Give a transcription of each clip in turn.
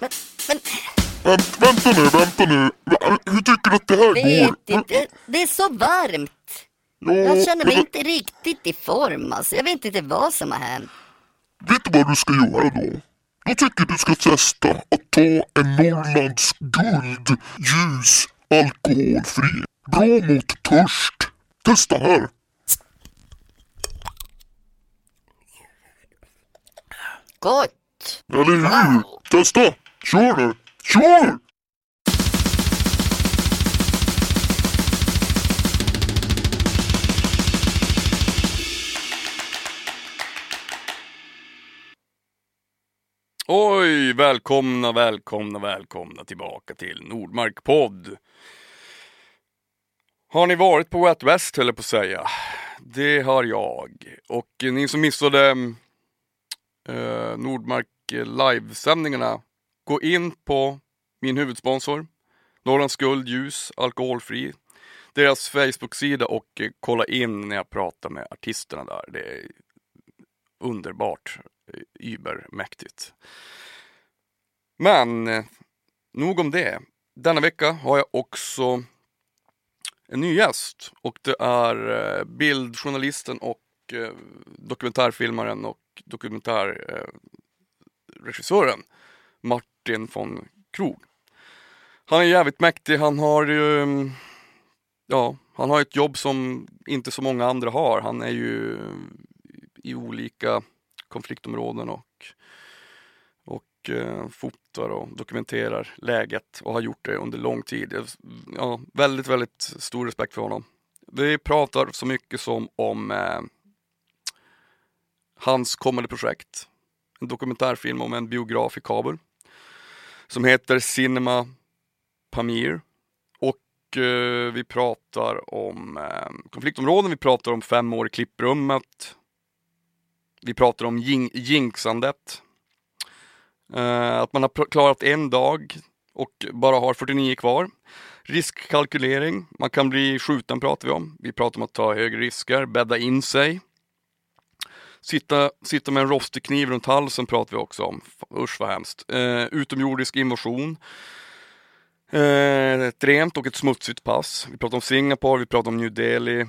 Men, men Vänt, vänta nu, vänta nu. Hur tycker du att det här går? inte, det är så varmt. Ja, Jag känner mig men inte riktigt i form alltså. Jag vet inte vad som har hänt. Vet du vad du ska göra då? Jag tycker du ska testa att ta en Norrlands guld ljus alkoholfri. Bra mot törst. Testa här. Gott! Eller hur? Testa! Kör du! Kör! Oj, välkomna, välkomna, välkomna tillbaka till Nordmark podd. Har ni varit på Wet West höll jag på att säga. Det har jag. Och eh, ni som missade eh, Nordmark eh, livesändningarna, gå in på min huvudsponsor, Norrlands Guld Ljus Alkoholfri. Deras Facebook-sida och eh, kolla in när jag pratar med artisterna där. Det är underbart, eh, übermäktigt. Men eh, nog om det. Denna vecka har jag också en ny gäst och det är bildjournalisten och dokumentärfilmaren och dokumentärregissören Martin von Krog. Han är jävligt mäktig, han har ju mm, Ja, han har ett jobb som inte så många andra har. Han är ju mm, i olika konfliktområden och, och eh, fotar och dokumenterar läget och har gjort det under lång tid. Ja, väldigt, väldigt stor respekt för honom. Vi pratar så mycket som om eh, hans kommande projekt. En dokumentärfilm om en biograf i Kabul som heter Cinema Pamir. Och eh, vi pratar om eh, konfliktområden, vi pratar om fem år i klipprummet. Vi pratar om jing- jinxandet. Eh, att man har klarat en dag och bara har 49 kvar. Riskkalkylering, man kan bli skjuten pratar vi om. Vi pratar om att ta högre risker, bädda in sig. Sitta, sitta med en rostig kniv runt halsen pratar vi också om. Usch vad hemskt. Eh, utomjordisk invasion. Eh, ett rent och ett smutsigt pass. Vi pratar om Singapore, vi pratar om New Delhi.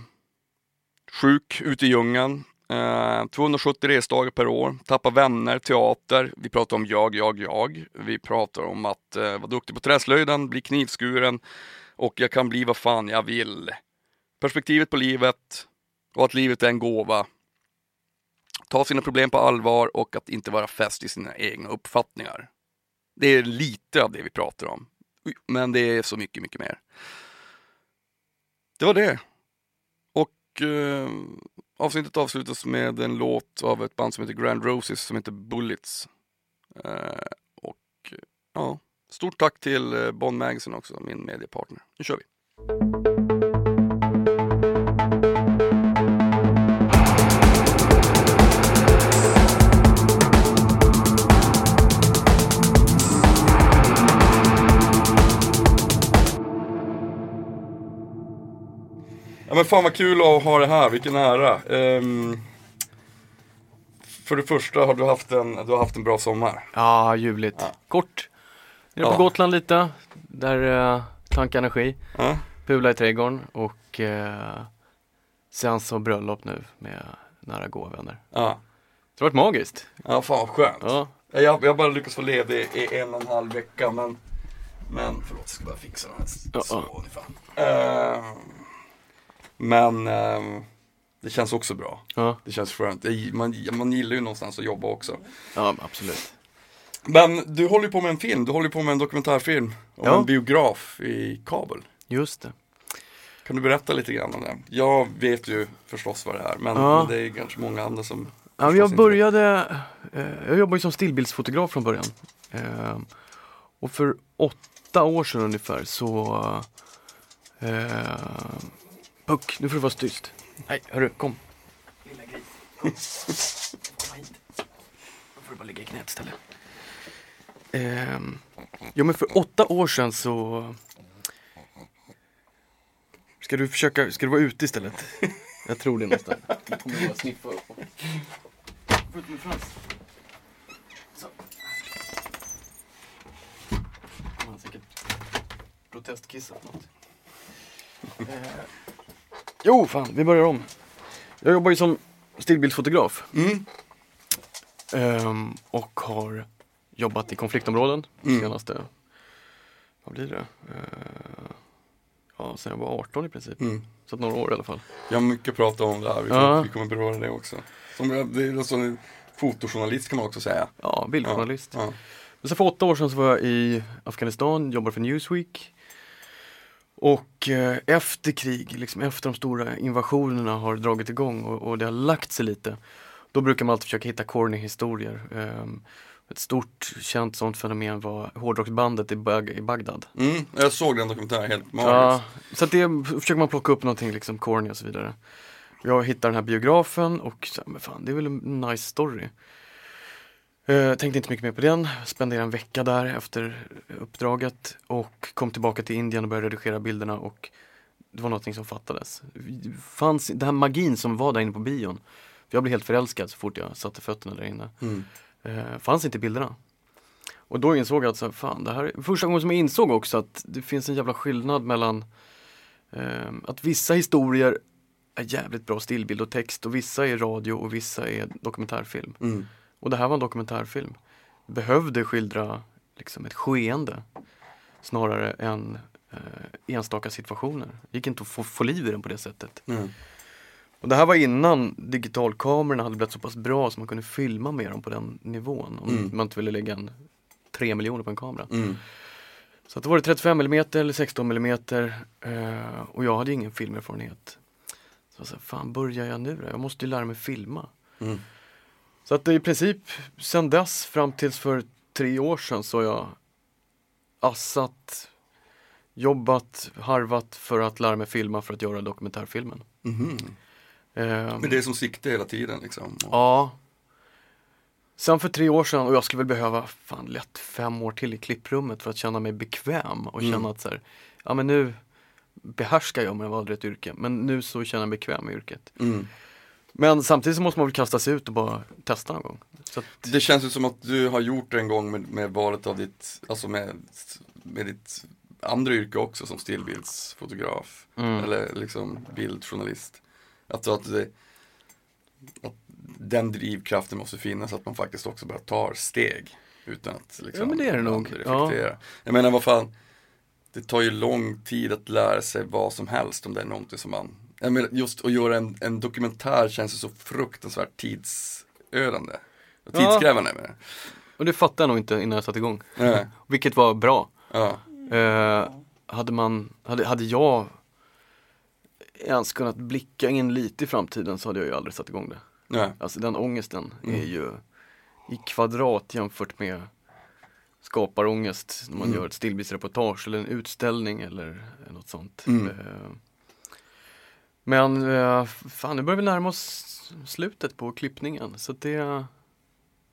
Sjuk ute i djungeln. Eh, 270 resdagar per år. Tappa vänner, teater. Vi pratar om jag, jag, jag. Vi pratar om att eh, vara duktig på träslöjden, bli knivskuren och jag kan bli vad fan jag vill. Perspektivet på livet och att livet är en gåva. Ta sina problem på allvar och att inte vara fäst i sina egna uppfattningar. Det är lite av det vi pratar om. Men det är så mycket, mycket mer. Det var det. Och eh, avsnittet avslutas med en låt av ett band som heter Grand Roses som heter Bullets. Eh, och ja, stort tack till eh, Bond Magazine också, min mediepartner. Nu kör vi. Ja men fan vad kul att ha det här, vilken ära. Ehm, för det första har du haft en, du har haft en bra sommar. Ja, ljuvligt. Kort. Nere på Ja. Gotland lite. Där uh, tanka energi. Ja. Pula i trädgården och uh, seans och bröllop nu med nära goda vänner. Ja. Det har varit magiskt. ja, fan vad skönt. Ja. Jag, jag har bara lyckats få ledig i en och en halv vecka men Men förlåt, jag ska bara fixa den här Ja, så ja. ungefär. Men ehm, Det känns också bra. Ja, Det känns skönt. Man, man gillar ju någonstans att jobba också. ja absolut. Men du håller på med en film, du håller på med en dokumentärfilm om Ja. en biograf i Kabul. Just det. Kan du berätta lite grann om det? Jag vet ju förstås vad det är, men, Ja. men det är kanske många andra som Ja, jag började, eh, jag jobbade ju som stillbildsfotograf från början. Eh, och för åtta år sedan ungefär så eh, Puck, nu får du vara tyst. Nej, hörru, kom. Lilla gris. Kom hit. Nu får du bara ligga i knät istället. Eh, ja men för åtta år sedan så Ska du försöka, ska du vara ute istället? Jag tror det nästan. Du kommer bara sniffa upp. Ut med Frans. Så. testkissa för något. Eh, jo, fan, vi börjar om. Jag jobbar ju som stillbildsfotograf. Mm. Ehm, och har jobbat i konfliktområden Mm. senaste, vad blir det? Eh, ja, sen jag var 18 i princip. Mm. Så några år i alla fall. Jag har mycket att prata om där, vi, Ja. vi kommer beröra det också. Som, det är alltså fotojournalist kan man också säga. Ja, bildjournalist. Ja. Men sen för åtta år sedan så var jag i Afghanistan, jobbade för Newsweek. Och eh, efter krig, liksom efter de stora invasionerna har dragit igång och, och det har lagt sig lite. Då brukar man alltid försöka hitta corny historier. Ehm, ett stort känt sånt fenomen var hårdrocksbandet i, Bag i Bagdad. Mm, jag såg den dokumentären, helt Ja, magiskt. så att det försöker man plocka upp någonting liksom corny och så vidare. Jag hittar den här biografen och så, men fan det är väl en nice story. Eh, tänkte inte mycket mer på den, spenderade en vecka där efter uppdraget och kom tillbaka till Indien och började redigera bilderna och det var någonting som fattades. Fanns, den här magin som var där inne på bion, för jag blev helt förälskad så fort jag satte fötterna där inne. Mm. Eh, fanns inte bilderna. Och då insåg jag att så, fan, det här är första gången som jag insåg också att det finns en jävla skillnad mellan eh, att vissa historier är jävligt bra stillbild och text och vissa är radio och vissa är dokumentärfilm. Mm. Och det här var en dokumentärfilm. Behövde skildra liksom ett skeende snarare än eh, enstaka situationer. Det gick inte att få, få liv i den på det sättet. Mm. Och det här var innan digitalkamerorna hade blivit så pass bra så man kunde filma med dem på den nivån. Om Mm. man inte ville lägga en 3 miljoner på en kamera. Mm. Så att då var det 35 mm eller 16 mm eh, och jag hade ingen filmerfarenhet. Så jag sa, fan börjar jag nu då? Jag måste ju lära mig filma. Mm. Så att i princip sen dess fram tills för tre år sedan så har jag assat, jobbat, harvat för att lära mig filma för att göra dokumentärfilmen. Ehm, Men det är som sikte hela tiden liksom. Ja. Sen för tre år sedan, och jag skulle väl behöva fan lätt fem år till i klipprummet för att känna mig bekväm och Mm. känna att så här, ja men nu behärskar jag jag valde ett yrke, men nu så känner jag mig bekväm med yrket. Mm. Men samtidigt så måste man väl kasta sig ut och bara testa någon gång. Att, Det känns ju som att du har gjort det en gång med, med valet av ditt, alltså med, med ditt andra yrke också som stillbildsfotograf. Mm. Eller liksom bildjournalist. Att, att, det, att den drivkraften måste finnas, att man faktiskt också bara tar steg. Utan att liksom Ja, men det är det nog. reflektera. Jag menar vad fan, det tar ju lång tid att lära sig vad som helst om det är någonting som man jag menar, just att göra en, en dokumentär känns ju så fruktansvärt tidsödande. Och Ja. tidskrävande med det. och det fattade jag nog inte innan jag satte igång. Nej. Vilket var bra. Ja. Eh, hade, man, hade, hade jag ens kunnat blicka in lite i framtiden så hade jag ju aldrig satt igång det. Nej. Alltså den ångesten Mm. är ju i kvadrat jämfört med skaparångest när man Mm. gör ett stillbildsreportage eller en utställning eller något sånt. Mm. Eh, Men eh, fan, nu börjar vi närma oss slutet på klippningen så det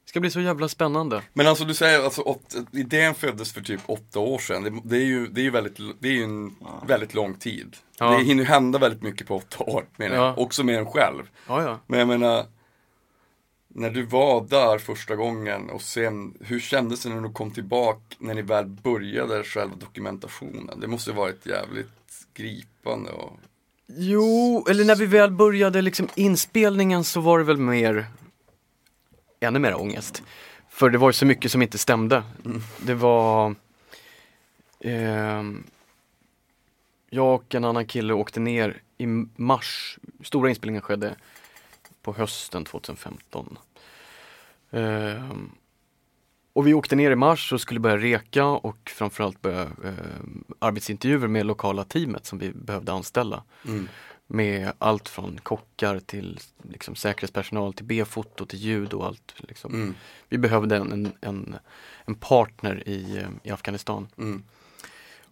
ska bli så jävla spännande. Men alltså du säger alltså åt, idén föddes för typ åtta år sedan. Det, det är ju, det är ju väldigt, det är ju en väldigt lång tid. Ja. Det hinner ju hända väldigt mycket på åtta år menar jag. Ja. Också med en själv. Ja, ja. Men jag menar, när du var där första gången och sen, hur kändes det när du kom tillbaka när ni väl började själva dokumentationen? Det måste ju varit jävligt gripande och Jo, eller när vi väl började liksom inspelningen så var det väl mer ännu mer ångest. För det var ju så mycket som inte stämde. Det var Eh, Jag och en annan kille åkte ner i mars. Stora inspelningen skedde på hösten 2015. Eh, och vi åkte ner i mars och skulle börja reka och framförallt börja eh, arbetsintervjuer med lokala teamet som vi behövde anställa. mm. Med allt från kockar till liksom, säkerhetspersonal till B-foto till ljud och allt. Liksom. Mm. Vi behövde en, en, en, partner i, eh, i Afghanistan. Mm.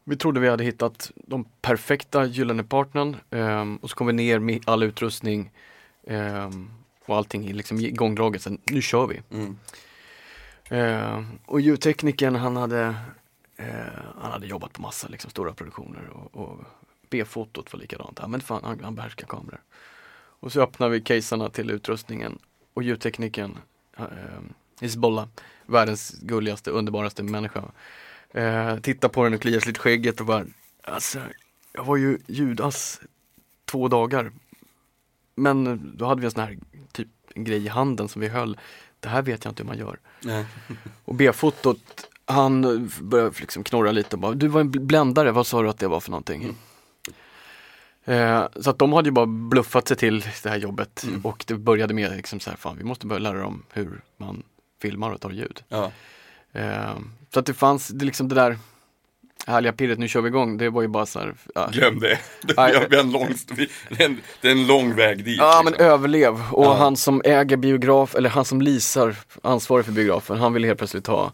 Vi trodde vi hade hittat de perfekta gyllene partnern ehm, och så kom vi ner med all utrustning ehm, och allting liksom igångdraget. Sen, nu kör vi. Mm. Eh, och ljudteknikern han hade, eh, han hade jobbat på massa liksom, stora produktioner och, och B-fotot var likadant. Ja, men fan, han, han behärskar kameror. Och så öppnar vi casearna till utrustningen och ljudteknikern eh, Isbolla, världens gulligaste, underbaraste människa. Eh, tittar på den och kliar sig lite i skägget och bara Alltså, jag var ju Judas två dagar. Men då hade vi en sån här typ en grej i handen som vi höll. Det här vet jag inte hur man gör. Nej. Och B-fotot, han började liksom knorra lite och bara, du var en bl- bländare, vad sa du att det var för någonting? Eh, så att de hade ju bara bluffat sig till det här jobbet och det började med liksom så här, fan vi måste börja lära dem hur man filmar och tar ljud. Ja. Eh, så att det fanns, det liksom det där härliga pirret, nu kör vi igång, det var ju bara så här, ja, Glöm det. Det är en lång, det är en, det är en lång väg dit. Ja men liksom. överlev och Ja. han som äger biograf, eller han som leasar, ansvarig för biografen, han ville helt plötsligt ha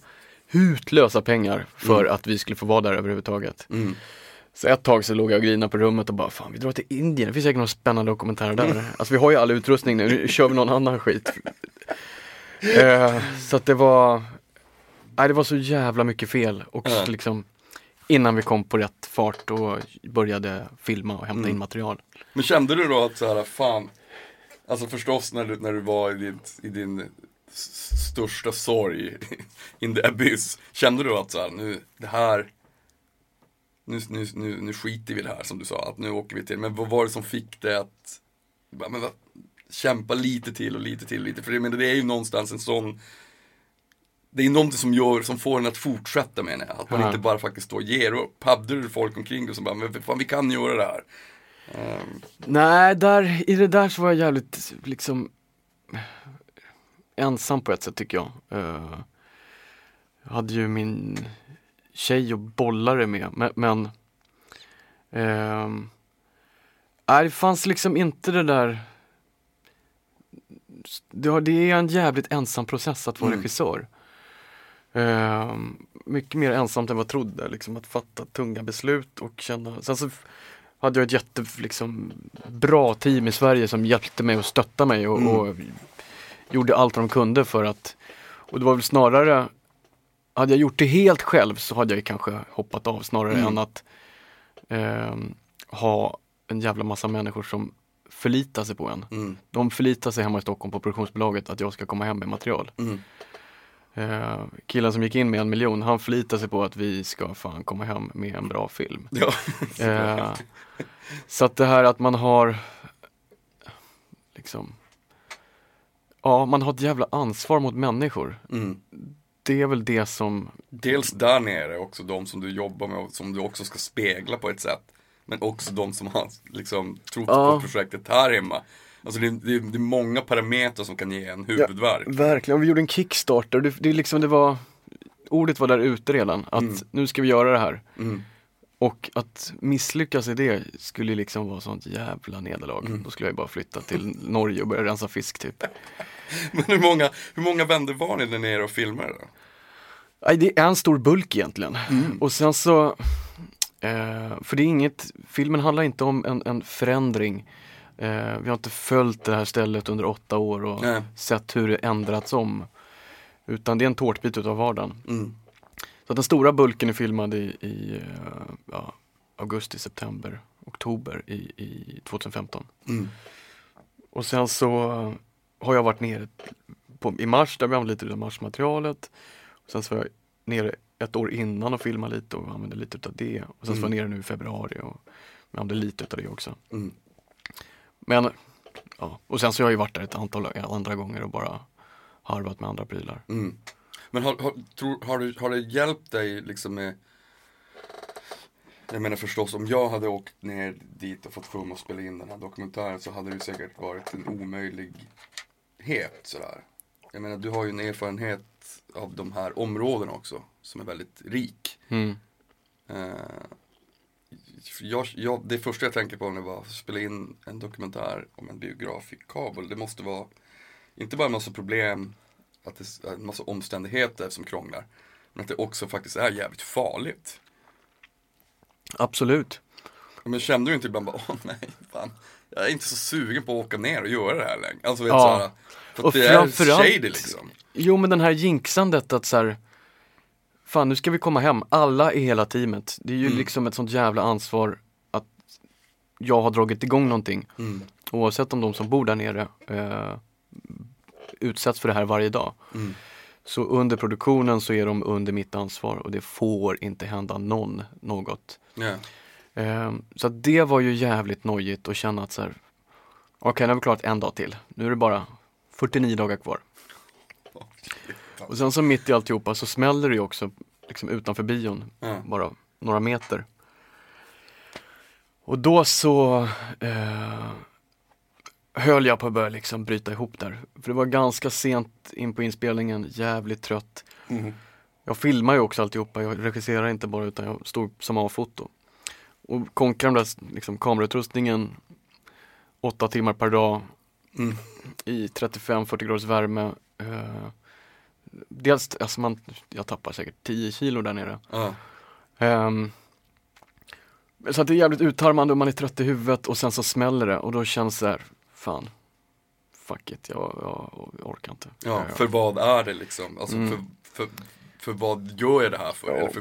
hutlösa pengar för att vi skulle få vara där överhuvudtaget. Mm. Så ett tag så låg jag och grinade på rummet och bara, fan vi drar till Indien, det finns säkert någon spännande dokumentär där. Alltså vi har ju all utrustning nu, nu kör vi någon annan skit. eh, så att det var, nej det var så jävla mycket fel och Ja. liksom innan vi kom på rätt fart och började filma och hämta in material. Men kände du då att så här, fan, alltså förstås när du, när du var i, ditt, i din största sorg, in the abyss, kände du att så här, nu, det här, nu, nu, nu, nu skiter vi i det här som du sa, att nu åker vi till, men vad var det som fick dig att, men vad, kämpa lite till och lite till, lite, för jag menar, det är ju någonstans en sån det är någonting som gör, som får en att fortsätta menar jag. Att man Ja. inte bara faktiskt står och ger upp. Hade du folk omkring dig som bara, men fan vi kan göra det här. Ehm, Nej, där, i det där så var jag jävligt liksom ensam på ett sätt tycker jag. Eh, jag hade ju min tjej och bollare med, men, ehm, nej, det fanns liksom inte det där det är en jävligt ensam process att vara Mm. regissör. Ehm, mycket mer ensamt än vad jag trodde, liksom att fatta tunga beslut och känna, sen så hade jag ett jätte, liksom, bra team i Sverige som hjälpte mig och stöttade mig och, Mm. och gjorde allt de kunde för att, och det var väl snarare, hade jag gjort det helt själv så hade jag kanske hoppat av snarare Mm. än att ehm, ha en jävla massa människor som förlitar sig på en. mm, De förlitar sig hemma i Stockholm på produktionsbolaget att jag ska komma hem med material. mm. Eh, killen som gick in med en miljon, han förlitar sig på att vi ska fan komma hem med en bra film. Ja. Eh, så att det här att man har liksom Ja, man har ett jävla ansvar mot människor. Mm. Det är väl det som Dels där nere också de som du jobbar med och som du också ska spegla på ett sätt. Men också de som har liksom trott Ja. på projektet här hemma. Alltså det är, det, det är många parametrar som kan ge en huvudvärk. Verkligen, vi gjorde en Kickstarter, det, det, är liksom, det var Ordet var där ute redan, att Mm. nu ska vi göra det här. Mm. Och att misslyckas i det skulle liksom vara sånt jävla nederlag. Mm. Då skulle jag bara flytta till Norge och börja rensa fisk typ. Men hur många, hur många vänner var ni där nere och filmade då? Nej, det är en stor bulk egentligen. Mm. Och sen så, eh, för det är inget, filmen handlar inte om en, en förändring. Eh, vi har inte följt det här stället under åtta år och Nej. sett hur det ändrats om. Utan det är en tårtbit utav vardagen. Mm. Så den stora bulken är filmad i, i eh, ja, augusti, september, oktober i, i 2015. Mm. Och sen så har jag varit nere på, i mars, där vi använde lite av marsmaterialet. Och sen så var jag nere ett år innan och filmade lite och använde lite utav det. Och sen så var jag nere nu i februari och använde lite utav det också. Mm. Men, ja, och sen så har jag ju varit där ett antal andra gånger och bara harvat med andra prylar. Mm. Men har, har, tror, har, det, har det hjälpt dig liksom med Jag menar förstås om jag hade åkt ner dit och fått för mig att spela in den här dokumentären så hade det säkert varit en omöjlighet sådär. Jag menar du har ju en erfarenhet av de här områdena också som är väldigt rik. Mm. Eh, jag, jag, det första jag tänker på när jag bara spela in en dokumentär om en biograf i Kabul, det måste vara inte bara en massa problem, att det är en massa omständigheter som krånglar, men att det också faktiskt är jävligt farligt. Absolut. Men kände du inte ibland bara, åh nej, fan, jag är inte så sugen på att åka ner och göra det här längre. Alltså vet Ja. såhär, för att Och det är shady liksom. Jo men den här jinxandet att så här, Fan nu ska vi komma hem, alla i hela teamet. Det är ju Mm. liksom ett sånt jävla ansvar att jag har dragit igång någonting. Mm. Oavsett om de som bor där nere eh, utsätts för det här varje dag. Mm. Så under produktionen så är de under mitt ansvar och det får inte hända någon något. Ja. Ehm, så det var ju jävligt nojigt att känna att så här, okej nu har vi klarat en dag till, nu är det bara 49 dagar kvar. Och sen så mitt i alltihopa så smäller det ju också liksom utanför bion, Ja. bara några meter. Och då så eh, höll jag på att börja liksom bryta ihop där. För det var ganska sent in på inspelningen, jävligt trött. Mm. Jag filmar ju också alltihopa, jag regisserar inte bara utan jag stod som A-foto. Och konkar den där liksom, kamerautrustningen åtta timmar per dag Mm. i 35-40 graders värme. Eh, dels, alltså man, jag tappar säkert 10 kilo där nere. Ja. Ehm, så att det är jävligt utarmande och man är trött i huvudet och sen så smäller det och då känns det här, fan, fuck it, jag, jag, jag orkar inte. ja, för vad är det liksom? Alltså Mm. för, för, för vad gör jag det här för? Ja. Eller för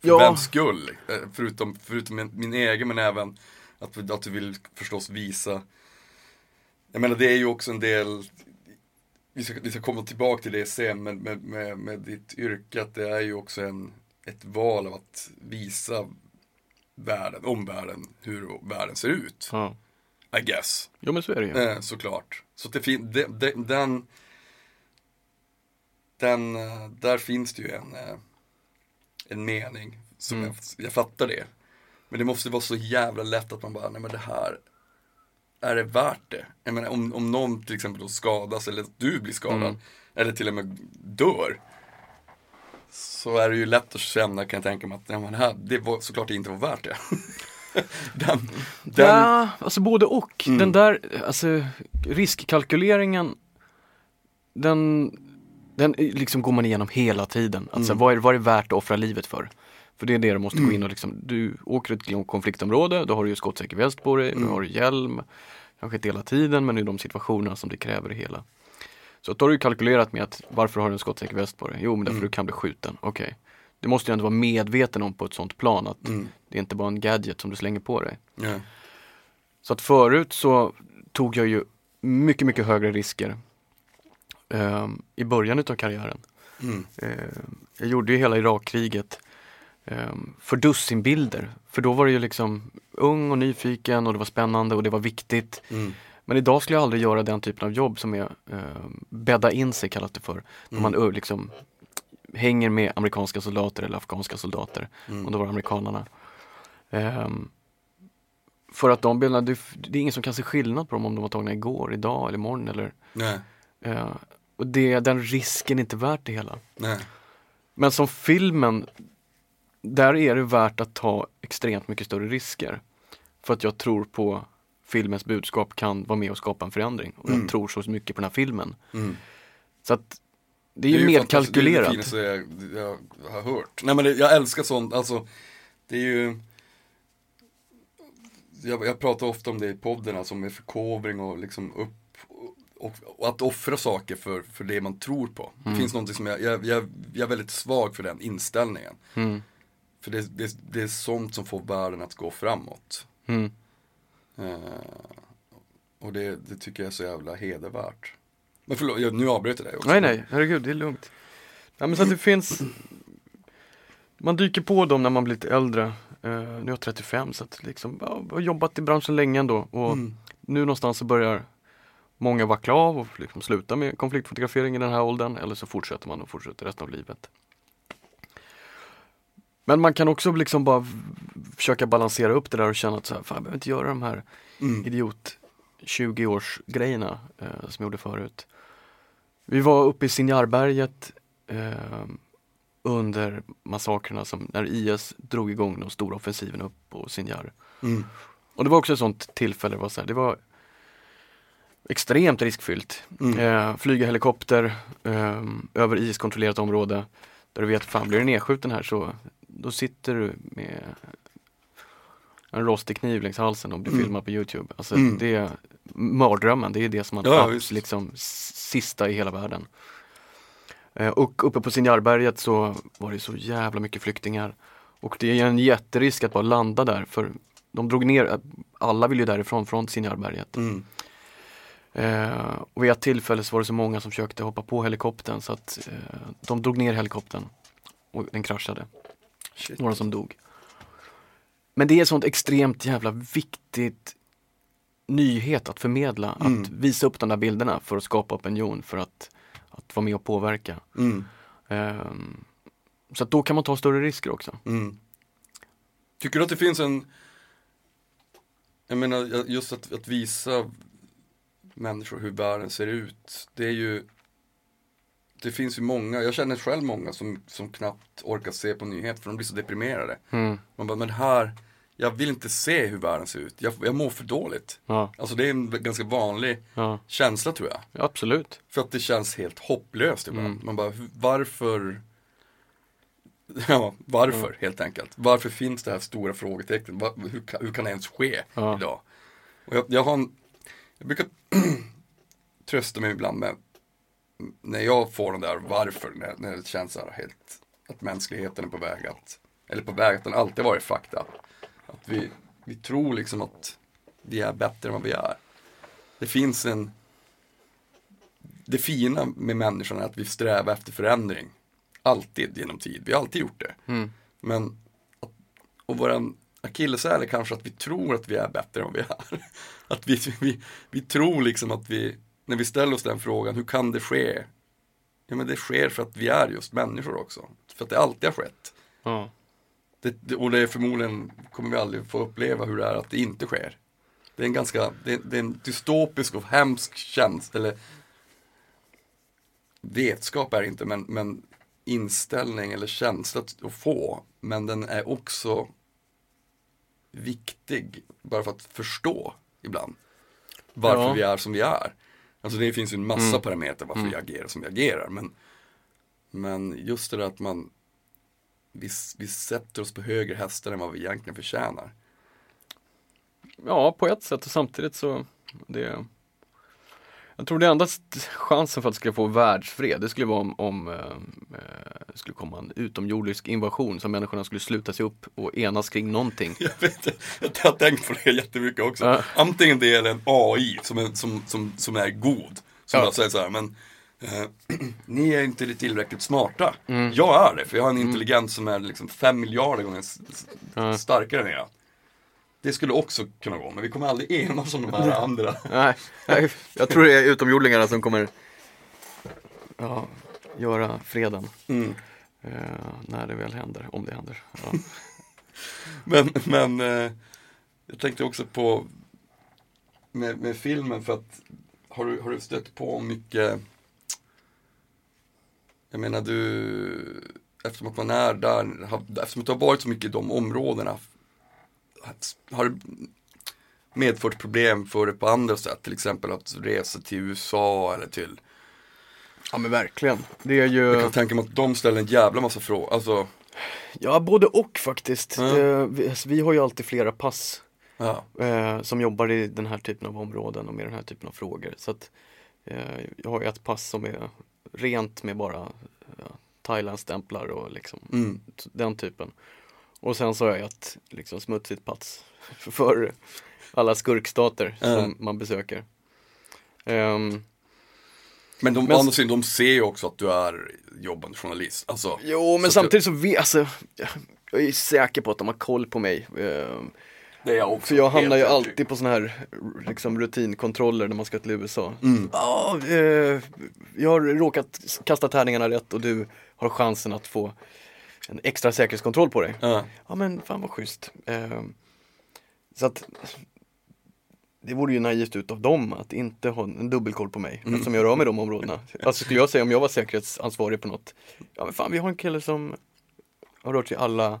för Ja. vems skull? Eh, Förutom, förutom min, min egen men även att, att du vill förstås visa Jag menar det är ju också en del Vi ska, vi ska komma tillbaka till det sen men med, med, med ditt yrke att det är ju också en, ett val av att visa världen, omvärlden, hur världen ser ut. Ja. I guess. Jo men så är det ju. Eh, såklart. Så det fin- de, de, den, den, eh, där finns det ju en, eh, en mening. Som Mm. jag, jag fattar det. Men det måste vara så jävla lätt att man bara, nej men det här, är det värt det? Jag menar om, om någon till exempel då skadas eller du blir skadad. Mm. Eller till och med dör. Så är det ju lätt att känna kan jag tänka mig att nej, men det här, det var såklart det inte var värt det. den, den, Ja, alltså både och. Mm. Den där, alltså riskkalkyleringen, den, den liksom går man igenom hela tiden. Alltså Mm. vad, är, vad är det värt att offra livet för? För det är det du måste gå in och liksom, du åker till ett konfliktområde, då har du ju skottsäker väst på dig, Mm. du har hjälm, kanske inte hela tiden men i de situationerna som det kräver det hela. Så då har du kalkylerat med att varför har du en skottsäker väst på dig? Jo men därför Mm. du kan bli skjuten, okej. Du måste ju ändå vara medveten om på ett sånt plan att Mm. det är inte bara en gadget som du slänger på dig. ja. Så att förut så tog jag ju mycket, mycket högre risker ehm, i början utav karriären. Mm. Ehm, jag gjorde ju hela Irakkriget för dussinbilder. För då var det ju liksom ung och nyfiken och det var spännande och det var viktigt. Mm. Men idag skulle jag aldrig göra den typen av jobb som är um, bädda in sig kallas det för. När man liksom hänger med amerikanska soldater eller afghanska soldater. Mm. Och då var det amerikanerna. Ehm, för att de bilderna, det, det är ingen som kan se skillnad på dem om de var tagna igår, idag eller imorgon eller eh, Och det, den risken är inte värt det hela. nej. Men som filmen, där är det värt att ta extremt mycket större risker. För att jag tror på filmens budskap kan vara med och skapa en förändring. Och Mm. jag tror så mycket på den här filmen. Mm. Så att det är ju mer fantastiskt. kalkylerat. Det är det finaste jag, jag har hört. Nej men det, jag älskar sånt, alltså det är ju jag, jag pratar ofta om det i podden, alltså med förkovring och liksom upp och, och att offra saker för, för det man tror på. Det finns någonting som jag, jag, jag, jag är väldigt svag för den inställningen. Mm. För det, det, det är sånt som får världen att gå framåt. Mm. Eh, och det, det tycker jag är så jävla hedervärt. Men förlåt, jag, nu avbröt jag dig också. Nej, nej, herregud, det är lugnt. Ja, men så att det finns Man dyker på dem när man blir lite äldre. Eh, nu är jag 35 så att liksom, ja, jag har jobbat i branschen länge ändå och Mm. nu någonstans så börjar många vackla av och liksom sluta med konfliktfotografering i den här åldern eller så fortsätter man och fortsätter resten av livet. Men man kan också liksom bara försöka balansera upp det där och känna att så här, fan, jag behöver inte göra de här Mm. idiot 20 års grejerna eh, som jag gjorde förut. Vi var uppe i Sinjarberget eh, under massakrerna som när IS drog igång de stora offensiven upp på Sinjar. Mm. Och det var också ett sånt tillfälle, det var, så här, det var extremt riskfyllt. Mm. Eh, flyga helikopter eh, över IS-kontrollerat område där du vet, fan blir du nedskjuten här så då sitter du med en rostig kniv längs halsen och blir Mm. filmad på Youtube. Alltså Mm. det är mardrömmen, det är det som man Ja, visst. liksom sista i hela världen. Eh, och uppe på Sinjarberget så var det så jävla mycket flyktingar. Och det är en jätterisk att bara landa där för de drog ner, alla vill ju därifrån, från Sinjarberget. Mm. Eh, och vid ett tillfälle så var det så många som försökte hoppa på helikoptern så att eh, de drog ner helikoptern och den kraschade. Shit. Några som dog. men det är sånt extremt jävla viktigt nyhet att förmedla, Mm. att visa upp de där bilderna för att skapa opinion, för att, att vara med och påverka. Mm. Ehm, så då kan man ta större risker också. Mm. Tycker du att det finns en, jag menar just att, att visa människor hur världen ser ut, det är ju, det finns ju många, jag känner själv många som, som knappt orkar se på nyheter för de blir så deprimerade. Mm. Man bara, men här, jag vill inte se hur världen ser ut, jag, jag mår för dåligt. Ja, Alltså det är en ganska vanlig ja, känsla tror jag. absolut. För att det känns helt hopplöst ibland. Mm. Man bara, varför? Ja, varför helt enkelt. Varför finns det här stora frågetecknet? Hur, hur kan det ens ske Ja. idag? Och jag, jag har en, jag brukar trösta mig ibland med, när jag får den där varför, när, när det känns så här helt, att mänskligheten är på väg att, eller på väg att den alltid varit fakta. Att vi, vi tror liksom att vi är bättre än vad vi är. Det finns en, det fina med människan är att vi strävar efter förändring. Alltid genom tid. Vi har alltid gjort det. Mm. Men, och våran akilleshäl är kanske att vi tror att vi är bättre än vad vi är. Att vi, vi, vi tror liksom att vi, när vi ställer oss den frågan, hur kan det ske? Ja men det sker för att vi är just människor också. För att det alltid har skett. Ja. Det, och det är förmodligen, kommer vi aldrig få uppleva hur det är att det inte sker. Det är en ganska, det, det är en dystopisk och hemsk känsla, eller vetskap är det inte, men, men inställning eller känsla att att få. Men den är också viktig, bara för att förstå ibland. Varför Ja. vi är som vi är. Alltså det finns ju en massa Mm. parametrar varför vi agerar som vi agerar. Men, men just det där att man vi, vi sätter oss på högre hästar än vad vi egentligen förtjänar. ja, på ett sätt och samtidigt så det jag tror det enda chansen för att det skulle få världsfred, det skulle vara om, om eh, eh, skulle komma en utomjordisk invasion som människorna skulle sluta sig upp och enas kring någonting. Jag, vet, jag har tänkt på det jättemycket också. Ja. Antingen det eller en AI som är, som, som, som är god. Som Ja. säger så här, men eh, ni är inte tillräckligt smarta. Mm. Jag är det, för jag har en intelligens som är liksom fem miljarder gånger Ja. starkare än era. Det skulle också kunna gå, men vi kommer aldrig enas om de här andra. Nej, jag tror det är utomjordingarna som kommer ja, göra freden Mm. eh, när det väl händer, om det händer. Ja. Men, men eh, jag tänkte också på med, med filmen för att har du, har du stött på mycket Jag menar du Eftersom att man är där, eftersom att du har varit så mycket i de områdena Har det medfört problem för dig på andra sätt? Till exempel att resa till USA eller till ja men verkligen. Det är Jag ju, kan tänka mig att de ställer en jävla massa frågor, alltså ja både och faktiskt. Eh, vi, vi har ju alltid flera pass Ja, eh, som jobbar i den här typen av områden och med den här typen av frågor. Så att eh, jag har ju ett pass som är rent med bara ja, Thailand-stämplar och liksom mm. den typen. Och sen så har jag ett liksom smutsigt pass för alla skurkstater Ja. som man besöker. Ehm, Men de, Men- andra sidan, de ser ju också att du är jobbande journalist. Alltså, jo men Så samtidigt så vet, alltså, jag är säker på att de har koll på mig. Ehm, det är jag också. för jag hamnar ju alltid på sådana här liksom, rutinkontroller när man ska till USA. Mm. Ja, eh, jag har råkat kasta tärningarna rätt och du har chansen att få en extra säkerhetskontroll på dig. Ja. Ja men fan vad schysst. Ehm, så att det vore ju naivt utav dem att inte ha en dubbelkoll på mig Mm. eftersom jag rör mig i de områdena. Alltså skulle jag säga om jag var säkerhetsansvarig på något, ja men fan vi har en kille som har rört sig i alla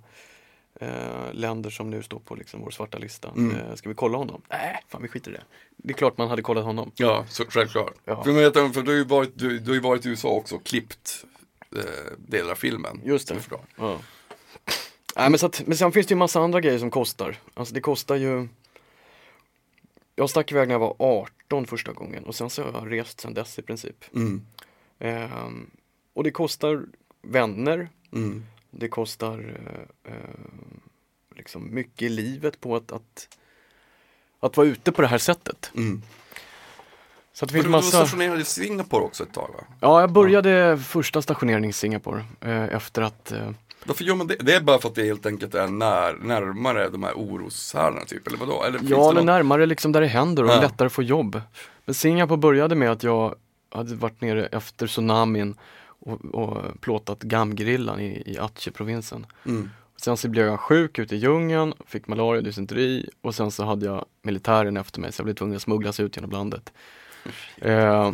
eh, länder som nu står på liksom vår svarta lista. Mm. Eh, ska vi kolla honom? Nej, fan vi skiter i det. Det är klart man hade kollat honom. Ja, så, självklart. Ja. För, vet, för du, har ju varit, du, du har ju varit i USA också och klippt eh, delar av filmen. Just det. Ja. Nej, men, så att, men sen finns det ju massa andra grejer som kostar. Alltså det kostar ju Jag stack iväg när jag var 18 första gången och sen så har jag rest sen dess i princip. Mm. Ehm, och det kostar vänner, Mm. det kostar eh, eh, liksom mycket i livet på att, att, att vara ute på det här sättet. Mm. Så att det finns du, du massa stationerad i Singapore också ett tag va? Ja, jag började första stationeringen i Singapore eh, efter att eh, Varför gör man det? Det är bara för att det helt enkelt är när, närmare de här oroshärdarna typ, eller vadå? Eller Ja, det eller något- närmare liksom där det händer och Ja. lättare att få jobb. Men Singapore började med att jag hade varit nere efter tsunamin och, och plåtat Gamgrillan i, i Aceh-provinsen. Mm. Sen så blev jag sjuk ute i djungeln, fick malaria och dysenteri och sen så hade jag militären efter mig så jag blev tvungen att smugglas ut genom landet. Eh,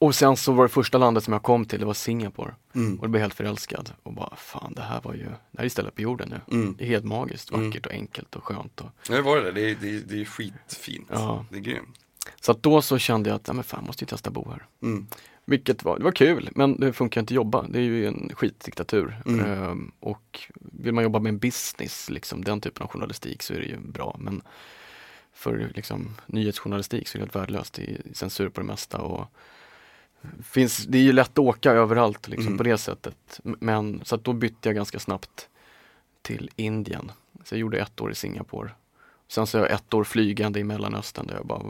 och sen så var det första landet som jag kom till, det var Singapore. Mm. Och jag blev helt förälskad och bara fan det här var ju, det här är stället på jorden nu. Mm. Det är helt magiskt, Mm. vackert och enkelt och skönt. Och, Ja, det var det. Det är, det är, det är skitfint. Ja. Det är grymt. så att då så kände jag att, ja men fan måste ju testa bo här. Mm. Vilket var, det var kul, men det funkar inte att jobba. Det är ju en skitdiktatur. Mm. Ehm, och vill man jobba med en business, liksom den typen av journalistik så är det ju bra. Men för liksom, nyhetsjournalistik så är det helt värdelöst. Det är censur på det mesta och finns, det är ju lätt att åka överallt liksom, Mm. på det sättet. Men så att då bytte jag ganska snabbt till Indien. Så jag gjorde ett år i Singapore. Sen så jag ett år flygande i Mellanöstern där jag bara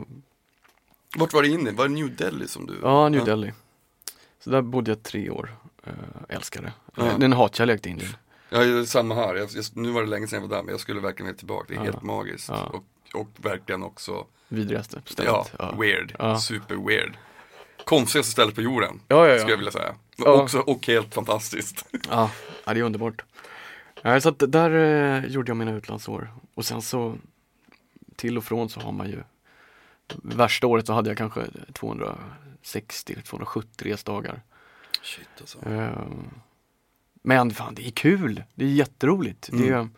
Vart var det inne? Var det New Delhi som du? Ja, New Delhi. Så där bodde jag tre år. Älskar det. Ja. Det är en hatkärlek till Indien. Ja, samma här. Jag, nu var det länge sedan jag var där, men jag skulle verkligen vilja tillbaka. Det är Ja. helt magiskt. Ja. Och, och verkligen också, Vidrigaste ja, stället. Ja. weird. Ja. Super weird. Konstigaste stället på jorden, Ja, ja, skulle jag ja. vilja säga. Ja. Också, och helt fantastiskt. ja. ja, det är underbart. Så att där eh, gjorde jag mina utlandsår. Och sen så till och från så har man ju Värsta året så hade jag kanske 260-270 resdagar. Shit alltså. Eh, Men fan, det är kul. Det är jätteroligt. Det är, Mm.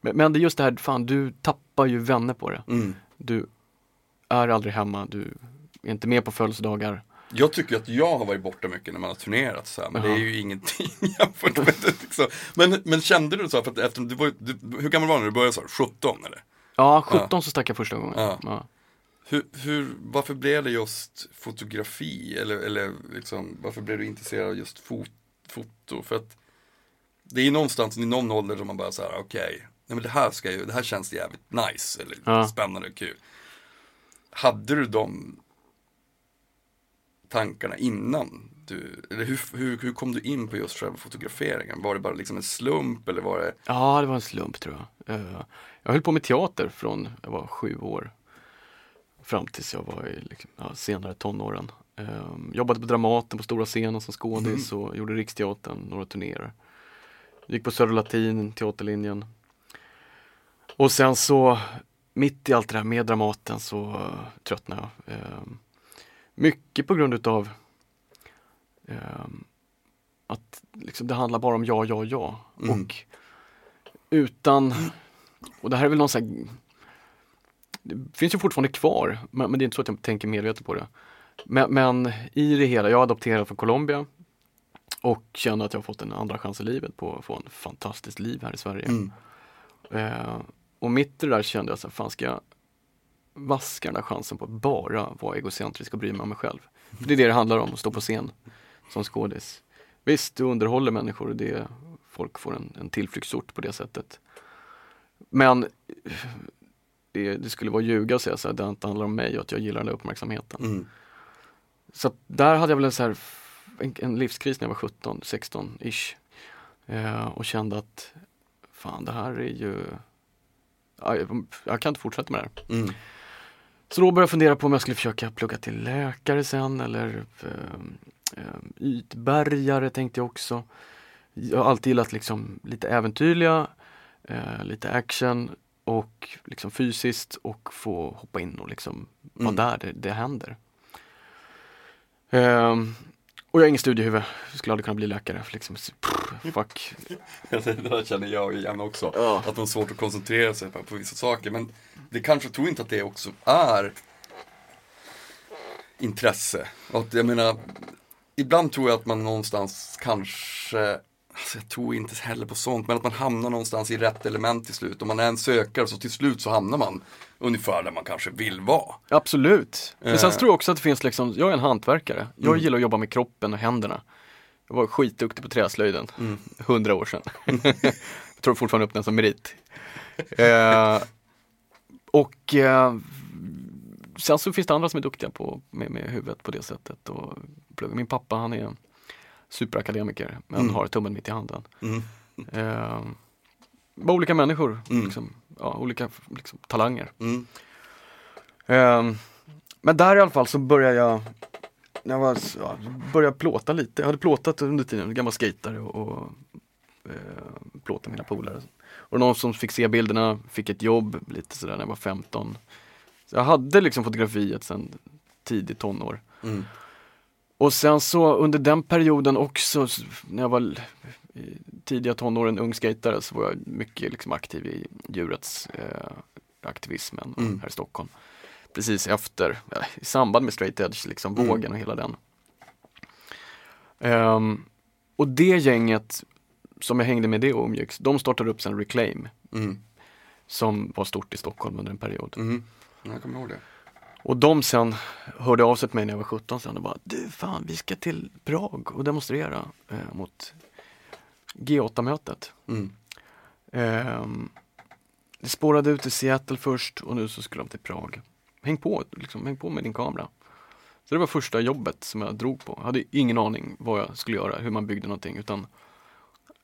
men, men det är just det här, fan du tappar ju vänner på det. Mm. Du är aldrig hemma, du är inte med på födelsedagar. Jag tycker att jag har varit borta mycket när man har turnerat så här, men det Jaha. är ju ingenting jämfört med det. Liksom. Men, men kände du så här, för att efter, du var, du, hur gammal var du när du började? Så här, 17 eller? Ja, 17 så stack jag första gången. Ja. Ja. Hur, hur, varför blev det just fotografi? Eller, eller liksom, varför blev du intresserad av just fot, foto? För att det är ju någonstans i någon ålder som man bara så här, okej, nej men det här ska ju, det här känns jävligt nice eller Ja. spännande och kul. Hade du de tankarna innan du, eller hur, hur, hur kom du in på just själva fotograferingen? Var det bara liksom en slump eller var det? ja, det var en slump tror jag. Eh, Jag höll på med teater från jag var sju år fram tills jag var i liksom, ja, senare tonåren. Eh, Jobbade på Dramaten på stora scenen som skådis och gjorde Riksteatern, några turnéer. Gick på Södra Latin, teaterlinjen. Och sen så, mitt i allt det där med Dramaten så uh, tröttnade jag. Eh, mycket på grund utav eh, att liksom, det handlar bara om ja, ja, ja. Mm. Och utan, och det här är väl någon sån här, det finns ju fortfarande kvar, men, men det är inte så att jag tänker medvetet på det. Men, men i det hela, jag är adopterad från Colombia och känner att jag har fått en andra chans i livet på att få en fantastiskt liv här i Sverige. Mm. Eh, och mitt i det där kände jag så här, fan ska jag vaska den där chansen på att bara vara egocentrisk och bry mig om mig själv. För det är det det handlar om, att stå på scen som skådis. Visst, du underhåller människor och det, folk får en, en tillflyktsort på det sättet. Men det, det skulle vara ljuga att säga så här, det inte handlar om mig och att jag gillar den där uppmärksamheten. Mm. Så där hade jag väl en, så här, en, en livskris när jag var 17, 16 ish. Eh, och kände att fan det här är ju, jag, kan inte fortsätta med det här. Mm. Så då började jag fundera på om jag skulle försöka plugga till läkare sen eller eh, eh, ytbärgare tänkte jag också. Jag har alltid gillat liksom lite äventyrliga, eh, lite action och liksom fysiskt och få hoppa in och liksom vara Mm. där det, det händer. Ehm, och jag har ingen studiehuvud, jag skulle aldrig kunna bli läkare. För liksom, pff, fuck. Det där känner jag igen också. Ja. Att man har svårt att koncentrera sig på, vissa saker. Men det kanske, tror inte att det också är intresse. Och att, jag menar, ibland tror jag att man någonstans kanske, alltså jag tror inte heller på sånt, men att man hamnar någonstans i rätt element till slut. Om man är en sökare så till slut så hamnar man ungefär där man kanske vill vara. Absolut. Men sen Eh. tror jag också att det finns liksom, jag är en hantverkare. Jag Mm. gillar att jobba med kroppen och händerna. Jag var skitduktig på träslöjden, Mm. hundra år sedan. jag tror fortfarande upp den som merit. Eh, och eh, sen så finns det andra som är duktiga på, med, med huvudet på det sättet. Och. Min pappa han är superakademiker men Mm. har tummen mitt i handen. Mm. Eh, bara olika människor, Mm. liksom, ja, olika liksom, talanger. Eh, men där i alla fall så började jag jag var, ja, började plåta lite. Jag hade plåtat under tiden, gammal skejtare och, och eh, plåtade mina polare. Och någon som fick se bilderna fick ett jobb lite sådär när jag var 15. Så jag hade liksom fotografiet sedan tidigt tonår. Mm. Och sen så under den perioden också, när jag var i tidiga tonåren ung skatare så var jag mycket liksom aktiv i djurets eh, aktivismen Mm. här i Stockholm. Precis efter, ja, i samband med straight edge, liksom Mm. vågen och hela den. Ehm, och det gänget som jag hängde med det och umgicks, de startade upp sen Reclaim Mm. som var stort i Stockholm under en period. Mm. Jag kommer ihåg det. Och de sen hörde av sig till mig när jag var 17 sen och bara Du fan vi ska till Prag och demonstrera eh, mot G8-mötet. Mm. Ehm, det spårade ut i Seattle först och nu så skulle de till Prag. Häng på, liksom, häng på med din kamera. Så det var första jobbet som jag drog på. Jag hade ingen aning vad jag skulle göra, hur man byggde någonting utan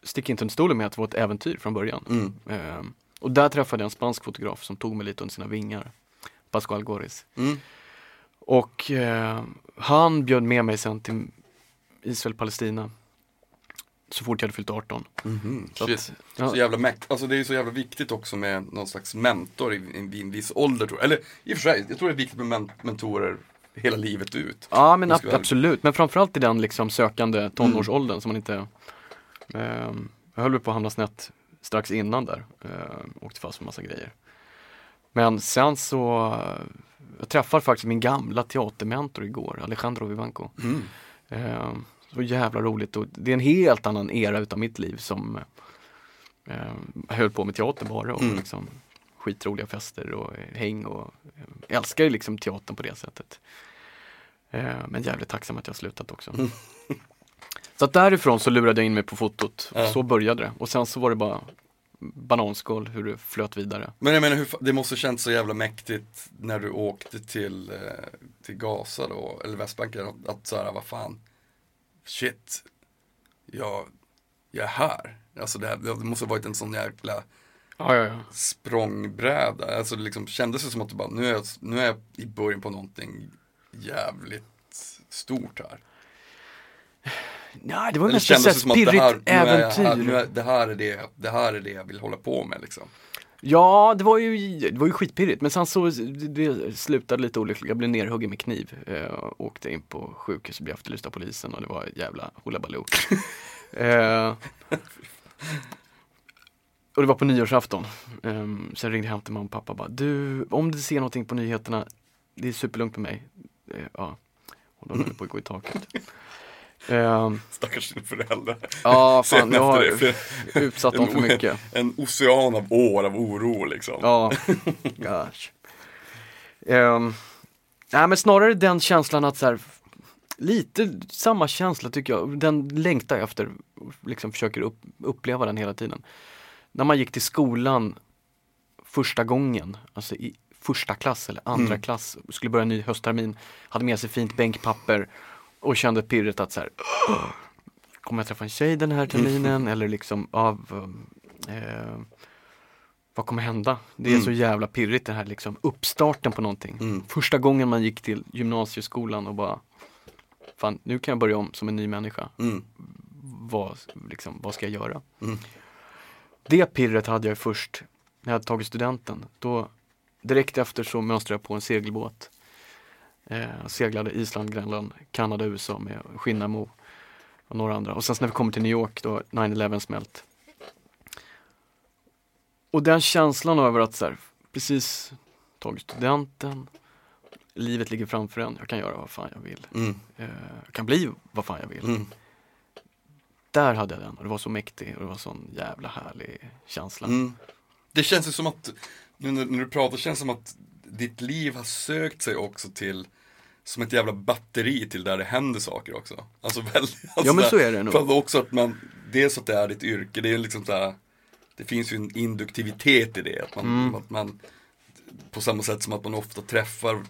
stick inte under stolen med att det var ett äventyr från början. Mm. Ehm, och där träffade jag en spansk fotograf som tog mig lite under sina vingar. Pascual Goris. Mm. Och eh, han bjöd med mig sen till Israel-Palestina. Så fort jag hade fyllt 18. Mhm. Så Shit. att, ja, Så jävla mäkt. Alltså det är så jävla viktigt också med någon slags mentor i, i, i en viss ålder tror jag. Eller i och för sig, jag tror det är viktigt med men mentorer hela livet ut. ja men ab- absolut. Men framförallt i den liksom sökande tonårsåldern som man inte ehm, Jag höll på att hamna snett strax innan där. Uh, åkte fast för massa grejer. Men sen så Jag träffade faktiskt min gamla teatermentor igår, Alejandro Vivanco. Mm. Eh, så jävla roligt och det är en helt annan era utav mitt liv som eh, höll på med teater bara och Mm. liksom skitroliga fester och häng och eh, älskar ju liksom teatern på det sättet. Eh, men jävligt tacksam att jag slutat också. Mm. Så att därifrån så lurade jag in mig på fotot. Ja. Så började det och sen så var det bara bananskal hur det flöt vidare. Men jag menar, hur, det måste känns så jävla mäktigt när du åkte till, eh, till Gaza då, eller Västbanken, att, att så här, vad fan, shit, jag, jag är här. Alltså det, här, det måste ha varit en sån jäkla Ja, ja, ja. språngbräda. Alltså det liksom kändes det som att du bara, nu är, jag, nu är jag i början på någonting jävligt stort här. Nej, det var mest ett kändes det pirrigt här, nu är det, här är det, det här är det jag vill hålla på med liksom. Ja, det var ju, det var ju skitpirrigt men sen så det slutade lite olyckligt. Jag blev nerhuggen med kniv. Eh, åkte in på sjukhus och blev efterlyst av polisen och det var jävla hullabaloo. eh, och det var på nyårsafton. Eh, sen ringde jag hem till mamma och pappa och bara Du, om du ser någonting på nyheterna, det är superlugnt med mig. Eh, ja, och de höll på att gå i taket. Eh, Stackars dina föräldrar. ja, fan jag har det, utsatt dem för mycket. En ocean av år av oro liksom. Ja, gosh. Um, nej men snarare den känslan att så här, lite samma känsla tycker jag, den längtar jag efter, liksom försöker upp, uppleva den hela tiden. När man gick till skolan första gången, alltså i första klass eller andra Mm. klass, skulle börja en ny hösttermin, hade med sig fint bänkpapper och kände pirret att så här, "Åh, kommer jag träffa en tjej den här terminen eller liksom av eh, vad kommer hända? Det är Mm. så jävla pirrigt det här liksom uppstarten på någonting. Mm. Första gången man gick till gymnasieskolan och bara Fan, nu kan jag börja om som en ny människa. Mm. Vad, liksom, vad ska jag göra? Mm. Det pirret hade jag först när jag hade tagit studenten. Då, direkt efter så mönstrade jag på en segelbåt. Eh, seglade Island, Grönland, Kanada, USA med Skinnamo och några andra. Och sen när vi kommer till New York då 9-11 smält. Och den känslan över att så här, precis tagit studenten, livet ligger framför en, jag kan göra vad fan jag vill. Mm. Eh, jag kan bli vad fan jag vill. Mm. Där hade jag den och det var så mäktig och det var sån jävla härlig känsla. Mm. Det känns ju som att, nu när, när du pratar, känns som att ditt liv har sökt sig också till som ett jävla batteri till där det händer saker också. Alltså väldigt, alltså Ja, men så är det nog. För också att man, dels att det är ditt yrke, det är liksom så här, det finns ju en induktivitet i det. Att man, Mm. att man på samma sätt som att man ofta träffar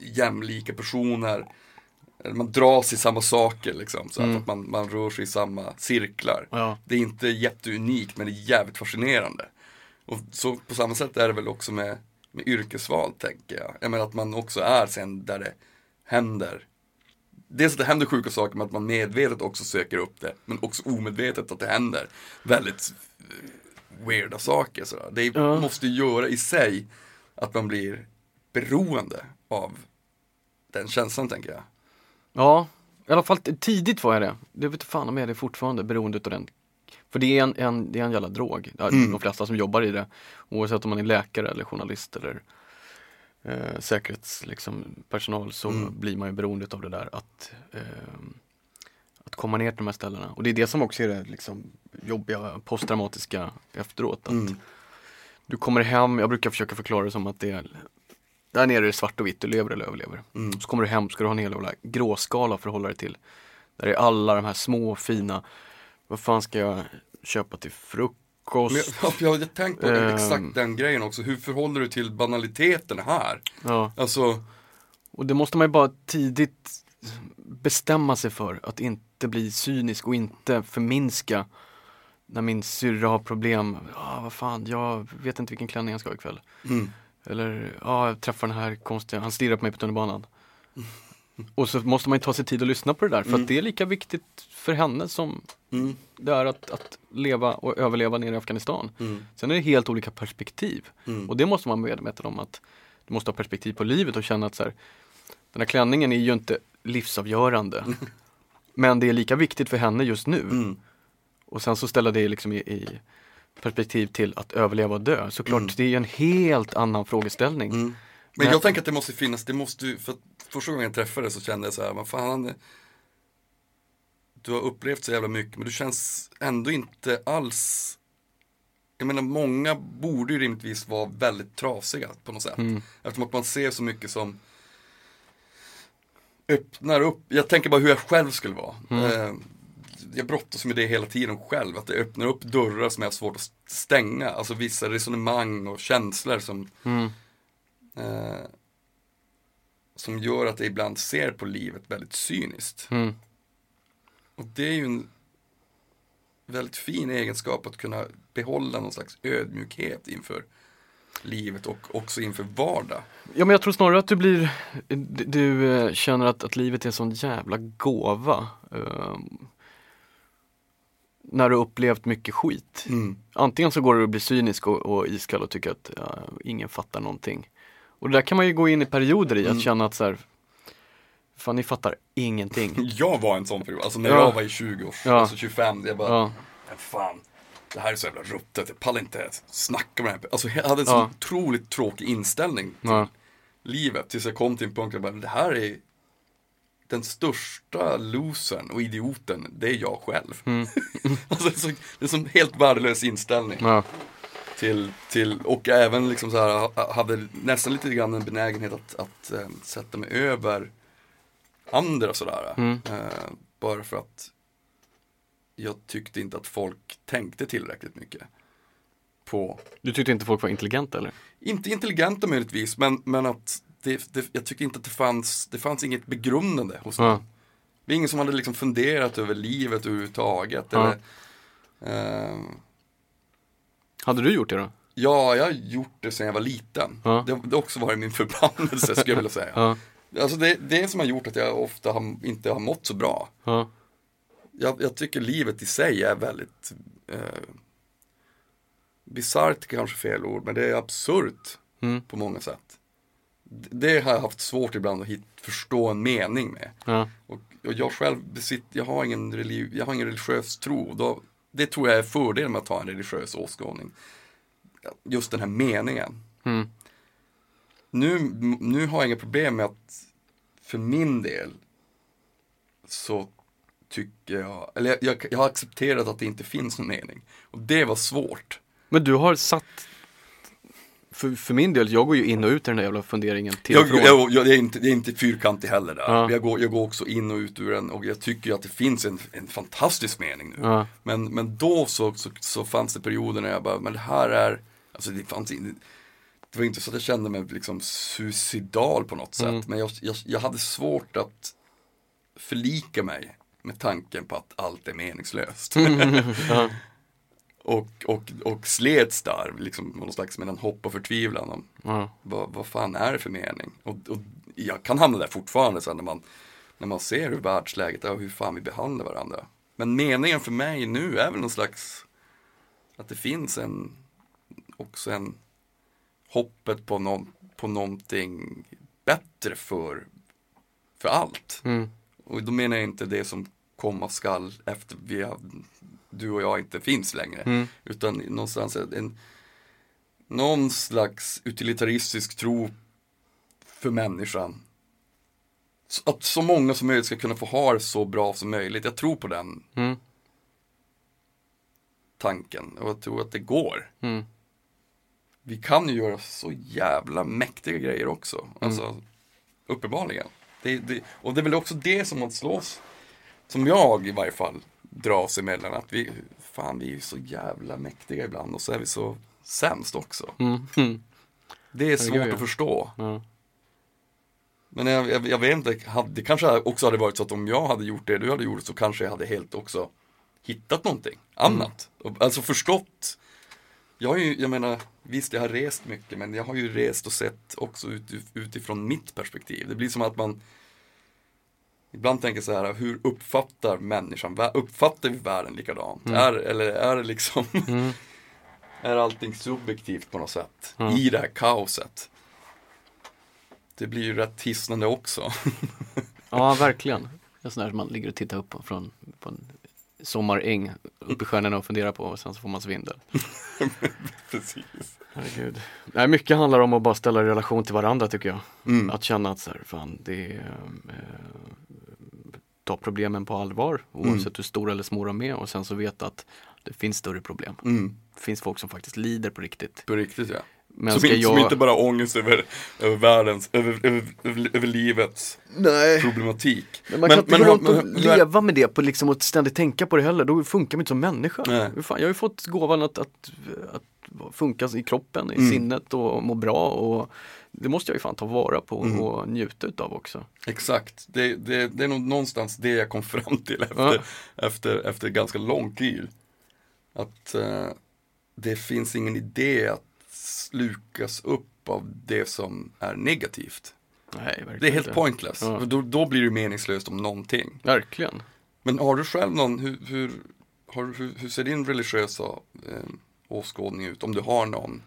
jämlika personer man dras i samma saker liksom. Så Mm. att man, man rör sig i samma cirklar. Ja. Det är inte jätteunikt men det är jävligt fascinerande. Och så på samma sätt är det väl också med, med yrkesval tänker jag. Jag menar att man också är sen där det händer. Dels att det händer sjuka saker men att man medvetet också söker upp det. Men också omedvetet att det händer väldigt weirda saker. Sådär. Det Ja. måste göra i sig att man blir beroende av den känslan tänker jag. Ja, i alla fall tidigt var jag det. Det vet fan om jag är det fortfarande, beroende av den. För det är en, en, det är en jävla drog. Mm. De flesta som jobbar i det, oavsett om man är läkare eller journalist eller eh, säkerhetspersonal liksom, personal, så Mm. blir man ju beroende av det där att, eh, att komma ner till de här ställena. Och det är det som också är det liksom, jobbiga posttraumatiska efteråt. Att Mm. Du kommer hem, jag brukar försöka förklara det som att det är där nere är det svart och vitt, du lever eller överlever. Mm. Så kommer du hem, ska du ha en hel jävla gråskala för att hålla dig till. Där är alla de här små fina, vad fan ska jag köpa till frukost? Men jag, jag, jag tänkt på Ehm. exakt den grejen också. Hur förhåller du till banaliteten här? Ja, Alltså, och det måste man ju bara tidigt bestämma sig för, att inte bli cynisk och inte förminska när min syrra har problem, ja vad fan, jag vet inte vilken klänning jag ska ha ikväll. mm, Eller, ja jag träffar den här konstiga, han stirrar på mig på tunnelbanan. Och så måste man ju ta sig tid att lyssna på det där, för Mm. att det är lika viktigt för henne som mm, det är att, att leva och överleva nere i Afghanistan. mm, Sen är det helt olika perspektiv. mm. Och det måste man vara medveten om att du måste ha perspektiv på livet och känna att så här, den här klänningen är ju inte livsavgörande. Men det är lika viktigt för henne just nu. Mm. Och sen så ställa det liksom i, i perspektiv till att överleva och dö. Såklart, Mm. det är en helt annan frågeställning. Mm. Men jag tänker att det måste finnas, det måste för första gången jag träffade så kände jag så här, vad fan Du har upplevt så jävla mycket men du känns ändå inte alls Jag menar många borde ju rimligtvis vara väldigt trasiga på något sätt. Mm. Eftersom att man ser så mycket som öppnar upp, jag tänker bara hur jag själv skulle vara. Mm. Eh, jag brottas med det hela tiden själv, att det öppnar upp dörrar som jag har svårt att stänga. Alltså vissa resonemang och känslor som Mm. eh, som gör att jag ibland ser på livet väldigt cyniskt. Mm. Och det är ju en väldigt fin egenskap att kunna behålla någon slags ödmjukhet inför livet och också inför vardag. Ja men jag tror snarare att du blir, du, du eh, känner att, att livet är en sån jävla gåva. ehm, när du upplevt mycket skit. Antingen så går det att bli cynisk och, och iskall och tycka att ja, ingen fattar någonting. Och det där kan man ju gå in i perioder i, Mm. att känna att så här, fan ni fattar ingenting. Jag var en sån period, alltså när Ja. jag var i 20 års, Ja. alltså 25, jag bara, Ja, fan, det här är så jävla ruttet, jag pallar inte snacka med det här. Alltså jag hade en Ja. så otroligt tråkig inställning till ja, livet tills jag kom till en punkt där jag bara, det här är den största losern och idioten, det är jag själv. Mm. alltså, det, är så, det är som helt värdelös inställning ja, till, till, och även liksom så här, ha- hade nästan lite grann en benägenhet att, att eh, sätta mig över andra sådär. Mm. Eh, bara för att jag tyckte inte att folk tänkte tillräckligt mycket på Du tyckte inte folk var intelligenta eller? inte intelligenta möjligtvis, men, men att det, det, jag tyckte inte att det fanns, det fanns inget begrundande hos dem. Det var ingen som hade liksom funderat över livet överhuvudtaget. Eller, ehm, Hade du gjort det då? ja, jag har gjort det sedan jag var liten. Ja. Det, det har också varit min förbannelse skulle jag vilja säga. Ja, Alltså det, det som har gjort att jag ofta har, inte har mått så bra. ja, Jag, jag tycker livet i sig är väldigt eh, bisarrt kanske fel ord, men det är absurt mm, på många sätt. D- Det har jag haft svårt ibland att hit, förstå en mening med. ja, Och, och jag själv besitter, jag har ingen, religi, jag har ingen religiös tro. Då, det tror jag är fördelen med att ha en religiös åskådning. Just den här meningen. mm, Nu, nu har jag inga problem med att för min del så tycker jag, eller jag, jag, jag har accepterat att det inte finns någon mening. Och det var svårt. Men du har satt för, för min del, jag går ju in och ut i den där jävla funderingen till Jag, jag, jag, det, är inte, det är inte fyrkantig heller där. Ja. Jag, går, jag går också in och ut ur den och jag tycker att det finns en, en fantastisk mening nu. Ja, Men, men då så, så, så fanns det perioder när jag bara, men det här är, alltså det fanns inte, det var inte så att jag kände mig liksom suicidal på något sätt. Mm. Men jag, jag, jag hade svårt att förlika mig med tanken på att allt är meningslöst. Ja. och, och, och slets där, liksom någon slags mellan hopp och förtvivlan. Om, Ja. vad, vad fan är det för mening? Och, och jag kan hamna där fortfarande sen när man, när man ser hur världsläget är och hur fan vi behandlar varandra. Men meningen för mig nu är väl någon slags, att det finns en, också en hoppet på, någon, på någonting bättre för, för allt. Mm. Och då menar jag inte det som komma skall efter vi har, du och jag inte finns längre. Mm. Utan någonstans en, någon slags utilitaristisk tro för människan. Så Att så många som möjligt ska kunna få ha det så bra som möjligt. Jag tror på den Mm. tanken och jag tror att det går. Mm. Vi kan ju göra så jävla mäktiga grejer också. Alltså, uppenbarligen. Det, det, och det är väl också det som man slås, som jag i varje fall, dras emellan. Att vi, fan vi är så jävla mäktiga ibland och så är vi så sämst också. Mm. Mm. Det är svårt att förstå. Ja. Men jag, jag, jag vet inte, hade, det kanske också hade varit så att om jag hade gjort det du hade gjort så kanske jag hade helt också hittat någonting annat. Och, Alltså förstått. Jag har ju, jag menar, visst jag har rest mycket men jag har ju rest och sett också ut, utifrån mitt perspektiv. Det blir som att man ibland tänker så här, hur uppfattar människan, uppfattar vi världen likadant? Är, eller är det liksom, är allting subjektivt på något sätt i det här kaoset? Det blir ju rätt hisnande också. ja, verkligen. En sån där som man ligger och tittar upp på från på en sommaräng upp i stjärnorna och funderar på och sen så får man svindel. Precis. Herregud. Nej, mycket handlar om att bara ställa i relation till varandra tycker jag. Mm. Att känna att så här, fan, det är, eh, ta problemen på allvar oavsett hur stora eller små de är och sen så veta att det finns större problem. Mm. Det finns folk som faktiskt lider på riktigt. På riktigt ja. Men som, inte, som jag... inte bara ångest över, över världens, över, över, över, över livets Nej. problematik. Men man kan inte gå har- runt och men- leva med det på liksom och ständigt tänka på det heller, då funkar man inte som människa. Nej. Fan, jag har ju fått gåvan att, att, att funka i kroppen, i Mm. sinnet och må bra och det måste jag ju fan ta vara på Mm. och njuta utav också. Exakt, det, det, det är nog någonstans det jag kom fram till efter, Ja. efter, efter ganska lång tid. Att eh, det finns ingen idé att slukas upp av det som är negativt. Nej, Det är helt inte. pointless. Ja. Då, då blir det meningslöst om någonting. Verkligen. Men har du själv någon, hur, hur, har, hur, hur ser din religiösa eh, åskådning ut? Om du har någon?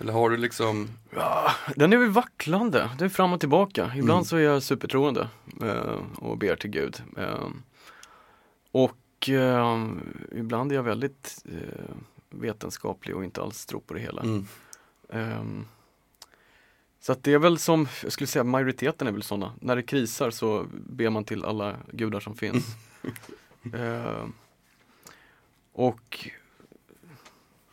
Eller har du liksom, Ja, den är väl vacklande, det är fram och tillbaka. Ibland Mm. så är jag supertroende eh, och ber till Gud. Eh, och eh, ibland är jag väldigt eh, vetenskaplig och inte alls tror på det hela. mm, Ehm, så att det är väl som, jag skulle säga majoriteten är väl sådana. När det krisar så ber man till alla gudar som finns. Ehm, och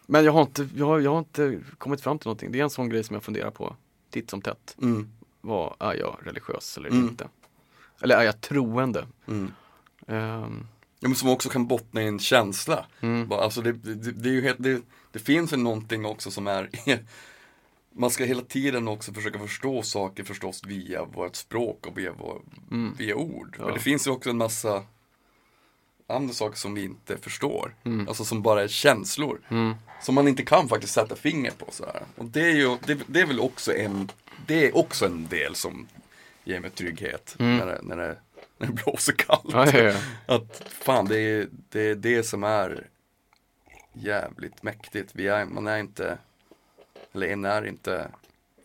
Men jag har, inte, jag, har, jag har inte kommit fram till någonting. Det är en sån grej som jag funderar på titt som tätt. mm, Vad är jag religiös eller Mm. inte? Eller är jag troende? mm. Ehm, Ja, men som också kan bottna i en känsla. mm, Alltså det, det, det är ju helt, det, det finns ju någonting också som är Man ska hela tiden också försöka förstå saker förstås via vårt språk och via, vår, mm, via ord. Ja. Men det finns ju också en massa andra saker som vi inte förstår. Mm. Alltså som bara är känslor. mm, Som man inte kan faktiskt sätta finger på så här. Och det är ju, det, det är väl också en, det är också en del som ger mig trygghet. Mm. När, det, när, det, när det blåser kallt. ja, ja, ja. Att fan, det är, det är det som är jävligt mäktigt. Vi är, man är inte, eller en är inte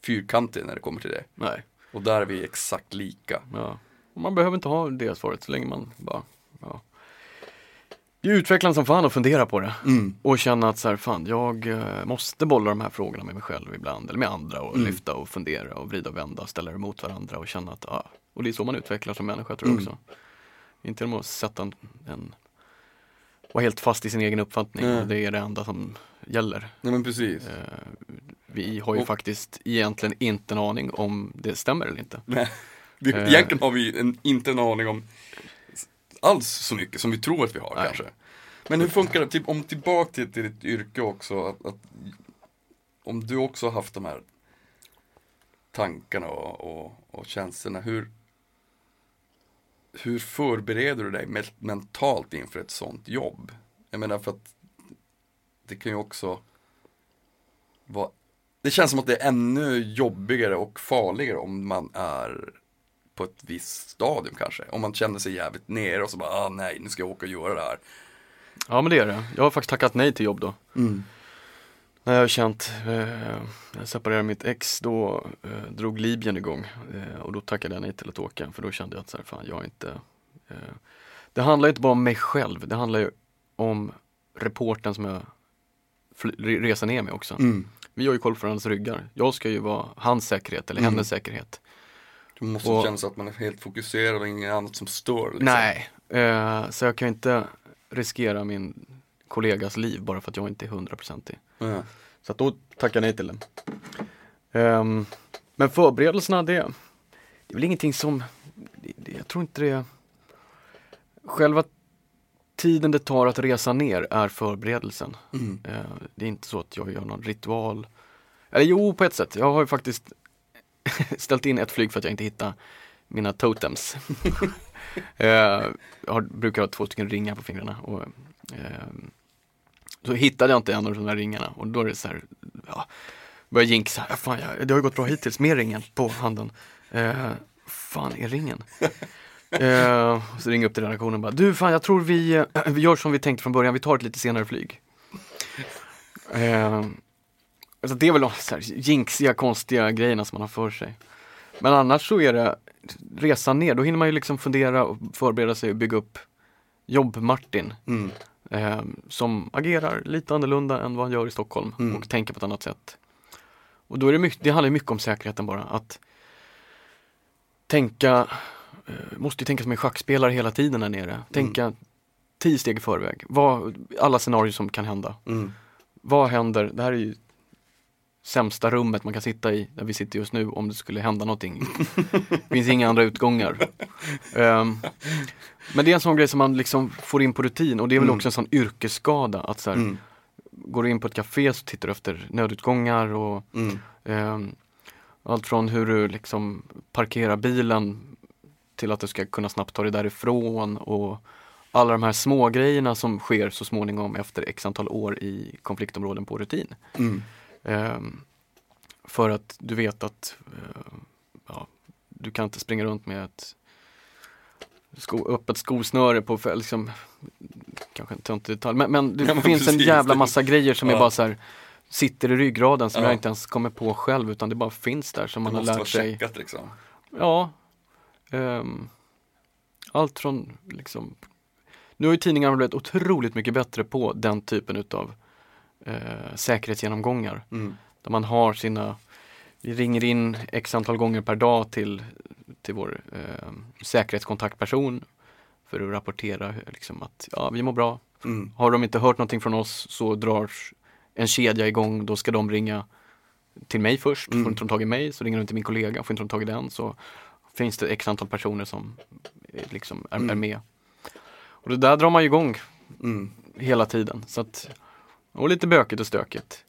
fyrkantig när det kommer till det. Nej. Och där är vi exakt lika. Ja. Man behöver inte ha det svaret så länge man bara, ja. Det är utvecklande som fan att fundera på det Mm. och känna att så här, fan jag eh, måste bolla de här frågorna med mig själv ibland eller med andra och Mm. lyfta och fundera och vrida och vända ställa det mot varandra och känna att, ja, och det är så man utvecklas som människa tror jag Mm. också. Inte genom att sätta en, en vara helt fast i sin egen uppfattning och det är det enda som gäller. Nej men precis. Eh, vi har ju Och- faktiskt egentligen inte en aning om det stämmer eller inte. Nej. Vi, Eh. Egentligen har vi en, inte en aning om alls så mycket som vi tror att vi har Nej. kanske. Men hur funkar det, typ, om tillbaka till, till ditt yrke också, att, att, om du också har haft de här tankarna och, och, och känslorna, hur hur förbereder du dig me- mentalt inför ett sånt jobb? Jag menar för att det kan ju också vara Det känns som att det är ännu jobbigare och farligare om man är på ett visst stadium kanske. Om man känner sig jävligt nere och så bara, ah, nej, nu ska jag åka och göra det här. Ja men det är det. Jag har faktiskt tackat nej till jobb då. När jag har känt, eh, jag separerade mitt ex då eh, drog Libyen igång eh, och då tackade jag nej till att åka för då kände jag att så här, fan jag är inte eh, Det handlar inte bara om mig själv, det handlar ju om reporten som jag reser ner med också. Mm. Vi har ju koll på varandras ryggar. Jag ska ju vara hans säkerhet eller Mm. hennes säkerhet. Det måste Och- kännas att man är helt fokuserad och inget annat som stör. Liksom. Nej, eh, så jag kan ju inte riskera min kollegas liv bara för att jag inte är hundraprocentig. Ja. Så att då tackar jag nej till det. Ehm, men förberedelserna, det, det är väl ingenting som, det, jag tror inte det, själva tiden det tar att resa ner är förberedelsen. Mm. Eh, det är inte så att jag gör någon ritual. Eller jo, på ett sätt. Jag har ju faktiskt ställt in ett flyg för att jag inte hittar mina totems. Eh, jag har, brukar ha två stycken ringar på fingrarna. Och, ehm, så hittade jag inte en av de där ringarna och då är det så här, ja, börjar jinxa, ja, fan, jag, det har ju gått bra hittills med ringen på handen. Eh, fan är ringen? eh, så ringer jag upp till redaktionen och bara, du fan jag tror vi, eh, vi gör som vi tänkte från början, vi tar ett lite senare flyg. Eh, alltså det är väl de så här jinxiga, konstiga grejerna som man har för sig. Men annars så är det resan ner, då hinner man ju liksom fundera och förbereda sig och bygga upp jobb-Martin Mm. Eh, som agerar lite annorlunda än vad han gör i Stockholm Mm. och tänker på ett annat sätt. Och då är det mycket, det handlar mycket om säkerheten bara, att tänka, eh, måste ju tänka som en schackspelare hela tiden där nere. Tänka tio steg i förväg, vad, alla scenarier som kan hända. Mm. Vad händer, det här är ju sämsta rummet man kan sitta i, där vi sitter just nu, om det skulle hända någonting. Det finns inga andra utgångar. Ehm, men det är en sån grej som man liksom får in på rutin och det är väl Mm. också en sån yrkesskada att så här, Mm. går du in på ett café så tittar du efter nödutgångar och Mm. ehm, allt från hur du liksom parkerar bilen till att du ska kunna snabbt ta dig därifrån och alla de här små grejerna som sker så småningom efter x antal år i konfliktområden på rutin. Mm. Ehm, för att du vet att eh, ja, du kan inte springa runt med ett sko, öppet skosnöre på, liksom, kanske inte inte detalj, men, men det Ja, men finns en precis. jävla massa grejer som är Ja. bara så här sitter i ryggraden som Ja. jag inte ens kommer på själv utan det bara finns där som Det man har lärt sig. checkat liksom. Ja. ehm, allt från liksom Nu har ju tidningarna blivit otroligt mycket bättre på den typen utav eh, säkerhetsgenomgångar. Mm. Där man har sina, vi ringer in x antal gånger per dag till, till vår eh, säkerhetskontaktperson för att rapportera liksom att ja, vi mår bra. Mm. Har de inte hört någonting från oss så dras en kedja igång, då ska de ringa till mig först. Mm. Får inte de tag i mig så ringer de till min kollega, får inte de tag i den så finns det x antal personer som eh, liksom är, är Mm. med. Och det där drar man igång Mm. hela tiden. Så att, och lite bökigt och stökigt.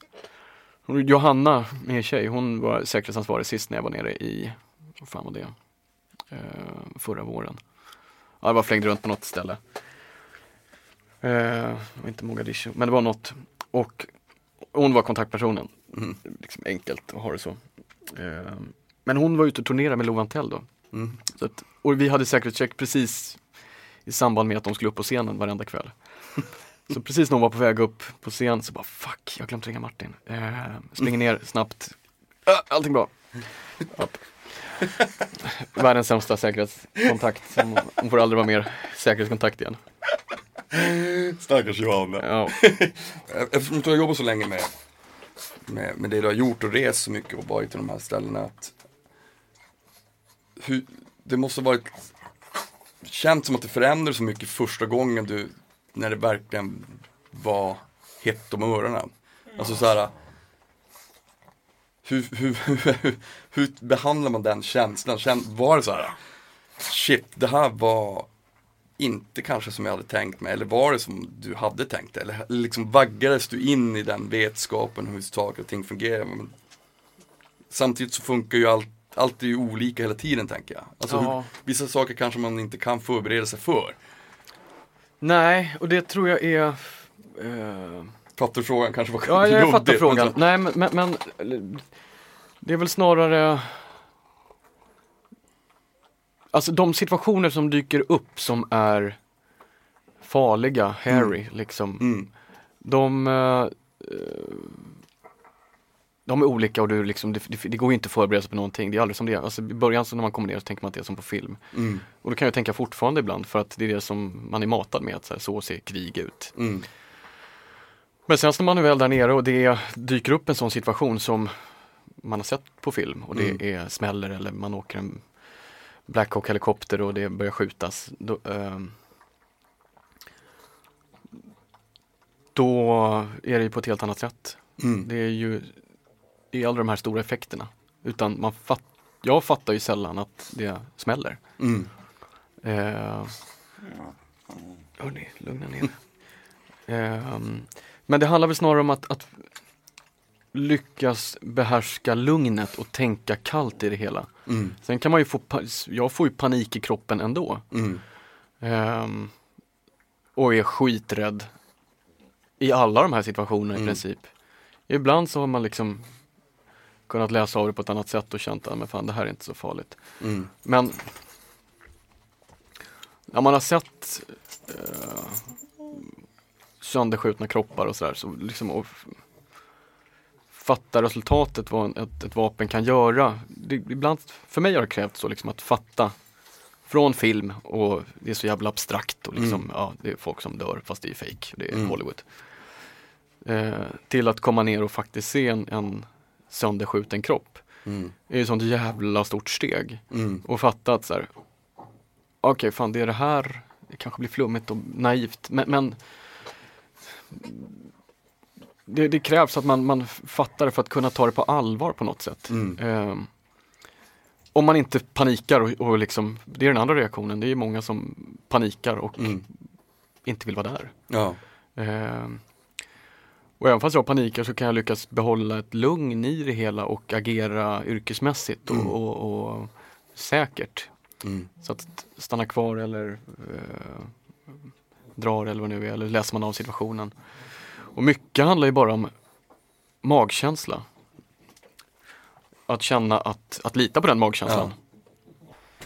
Och Johanna, min tjej, hon var säkerhetsansvarig sist när jag var nere i, vad fan var det? Eh, förra våren. Ja, jag var flängd runt på något ställe. Eh, inte Mogadishu, men det var något. Och hon var kontaktpersonen. Mm. Liksom enkelt att ha det så. Eh, men hon var ute och turnerade med Lovantel då. Mm. Så att, och vi hade säkerhetscheck precis i samband med att de skulle upp på scenen varenda kväll. Så precis när hon var på väg upp på scen så bara fuck, jag har glömt ringa Martin. Eh, springer ner snabbt. Äh, allting bra. Upp. Världens sämsta säkerhetskontakt. Hon, hon får aldrig vara mer säkerhetskontakt igen. Stackars Johanna. Ja, Eftersom du har jobbat så länge med, med, med det du har gjort och rest så mycket och varit till de här ställena. Att hur, det måste ha varit känt som att det förändrades så mycket första gången du, när det verkligen var hett om öronen. Alltså så här. Hur, hur, hur, hur behandlar man den känslan? Kän- Var det så här? Shit, det här var inte kanske som jag hade tänkt mig, eller var det som du hade tänkt dig? Eller liksom vaggades du in i den vetskapen hur saker och ting fungerar? Men samtidigt så funkar ju allt allt är ju olika hela tiden tänker jag. Alltså hur, vissa saker kanske man inte kan förbereda sig för. Nej, och det tror jag är eh, Fattar du frågan kanske var Ja, jag fattar frågan. men Nej, men, men, men det är väl snarare Alltså de situationer som dyker upp som är farliga, hairy liksom. Mm. De, eh, de är olika och du liksom, det, det, går ju inte att förbereda sig på någonting. Det är aldrig som det är. Alltså, I början så när man kommer ner så tänker man att det är som på film. Mm. Och då kan jag tänka fortfarande ibland för att det är det som man är matad med, att så, här, så ser krig ut. Mm. Men sen när man är väl där nere och det dyker upp en sån situation som man har sett på film och det Mm. är smäller eller man åker en Black Hawk helikopter och det börjar skjutas. Då, ehm, då är det ju på ett helt annat sätt. Mm. Det är ju i alla de här stora effekterna. Utan man fatt, jag fattar ju sällan att det smäller. Mm. Eh, hörni, lugna ner. Ehm, men det handlar väl snarare om att, att lyckas behärska lugnet och tänka kallt i det hela. Mm. Sen kan man ju få, jag får ju panik i kroppen ändå. Mm. Ehm, och är skiträdd i alla de här situationerna i Mm. princip. Ibland så har man liksom kunnat läsa av det på ett annat sätt och känt att men fan det här är inte så farligt. Mm. Men när man har sett eh, sönderskjutna kroppar och sådär, så liksom och fatta resultatet vad ett, ett vapen kan göra. Det, ibland, för mig har det krävts så liksom att fatta från film och det är så jävla abstrakt och liksom, Mm. ja, det är folk som dör fast det är fake, det är Mm. Hollywood. Eh, till att komma ner och faktiskt se en, en sönderskjuten kropp Mm. är ju ett sånt jävla stort steg Mm. och fatta att så här, okej fan det är det här, det kanske blir flummigt och naivt men, men det, det krävs att man, man fattar det för att kunna ta det på allvar på något sätt. Mm. Ehm, om man inte panikar och, och liksom, det är den andra reaktionen, det är många som panikar och Mm. inte vill vara där. Ja. Ehm, och även fast jag panikar så kan jag lyckas behålla ett lugn i det hela och agera yrkesmässigt och, Mm. och, och säkert. Mm. Så att stanna kvar eller eh, drar eller vad nu är, eller läser man av situationen. Och mycket handlar ju bara om magkänsla. Att känna att, att lita på den magkänslan.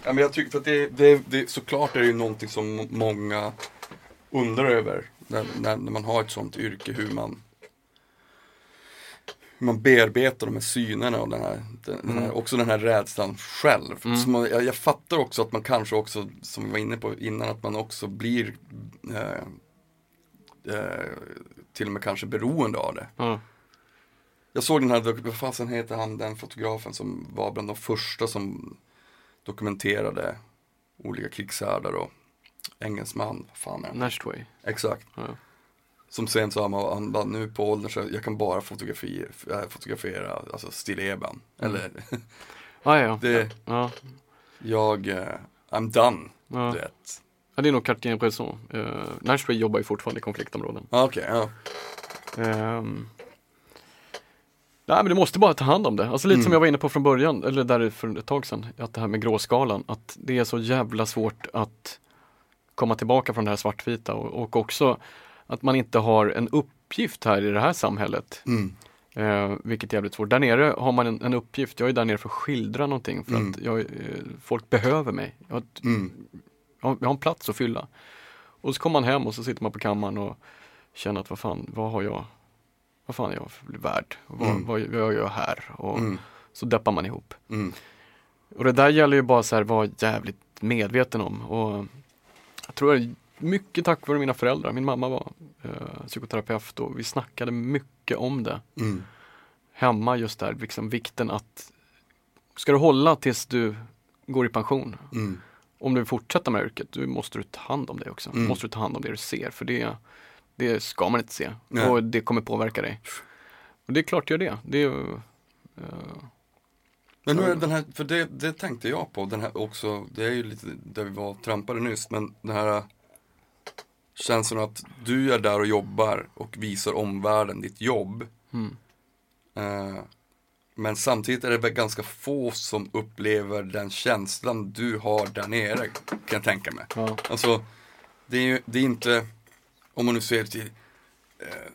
Ja, men jag tycker för att det, det, det, såklart är det ju någonting som många undrar över när, när, när man har ett sånt yrke hur man man bearbetar de här synerna och den här, den, den här, också den här rädslan själv. Mm. Man, jag, jag fattar också att man kanske också, som vi var inne på innan, att man också blir eh, eh, till och med kanske beroende av det. Ja. Jag såg den här, vad fasen heter han, den fotografen som var bland de första som dokumenterade olika krigshärdar och engelsman, vad fan är? Nashway. Exakt. Ja. Som sen sa han, han bara, nu på åldern så jag kan bara fotografera, äh, fotografera alltså stilleben. Mm. Eller, Ah, ja. det, Ja. jag, eh, I'm done, Ja. du vet. ja, det är nog Cartier-Bresson. Uh, Nashway jobbar ju fortfarande i konfliktområden. Ah, Okej, ja. Ehm. Nej men du måste bara ta hand om det. Alltså lite som Mm. jag var inne på från början, eller där för ett tag sedan, att det här med gråskalan, att det är så jävla svårt att komma tillbaka från det här svartvita och, och också att man inte har en uppgift här i det här samhället. Mm. Eh, vilket är jävligt svårt. Där nere har man en, en uppgift, jag är där nere för att skildra någonting för Mm. att jag, eh, folk behöver mig. Jag Mm. jag jag har en plats att fylla. Och så kommer man hem och så sitter man på kammaren och känner att vad fan, vad har jag, vad fan är jag för värd? Vad, Mm. vad, vad gör jag här? Och Mm. så deppar man ihop. Mm. Och det där gäller ju bara så här vara jävligt medveten om. Och jag tror mycket tack vare mina föräldrar. Min mamma var eh, psykoterapeut och vi snackade mycket om det Mm. hemma just där, liksom vikten att ska du hålla tills du går i pension, Mm. om du vill fortsätta med yrket, då måste du ta hand om det också. Mm. måste du ta hand om det du ser, för det, det ska man inte se. Nej. Och det kommer påverka dig. Och det är klart gör det. det är, ju, eh, Men nu den här, för det, det tänkte jag på, den här också, det är ju lite där vi var trampade nyss, men den här känslan att du är där och jobbar och visar omvärlden ditt jobb. Mm. Eh, Men samtidigt är det väl ganska få som upplever den känslan du har där nere, kan jag tänka mig. Ja. Alltså, det är ju det är inte, om man nu ser till eh,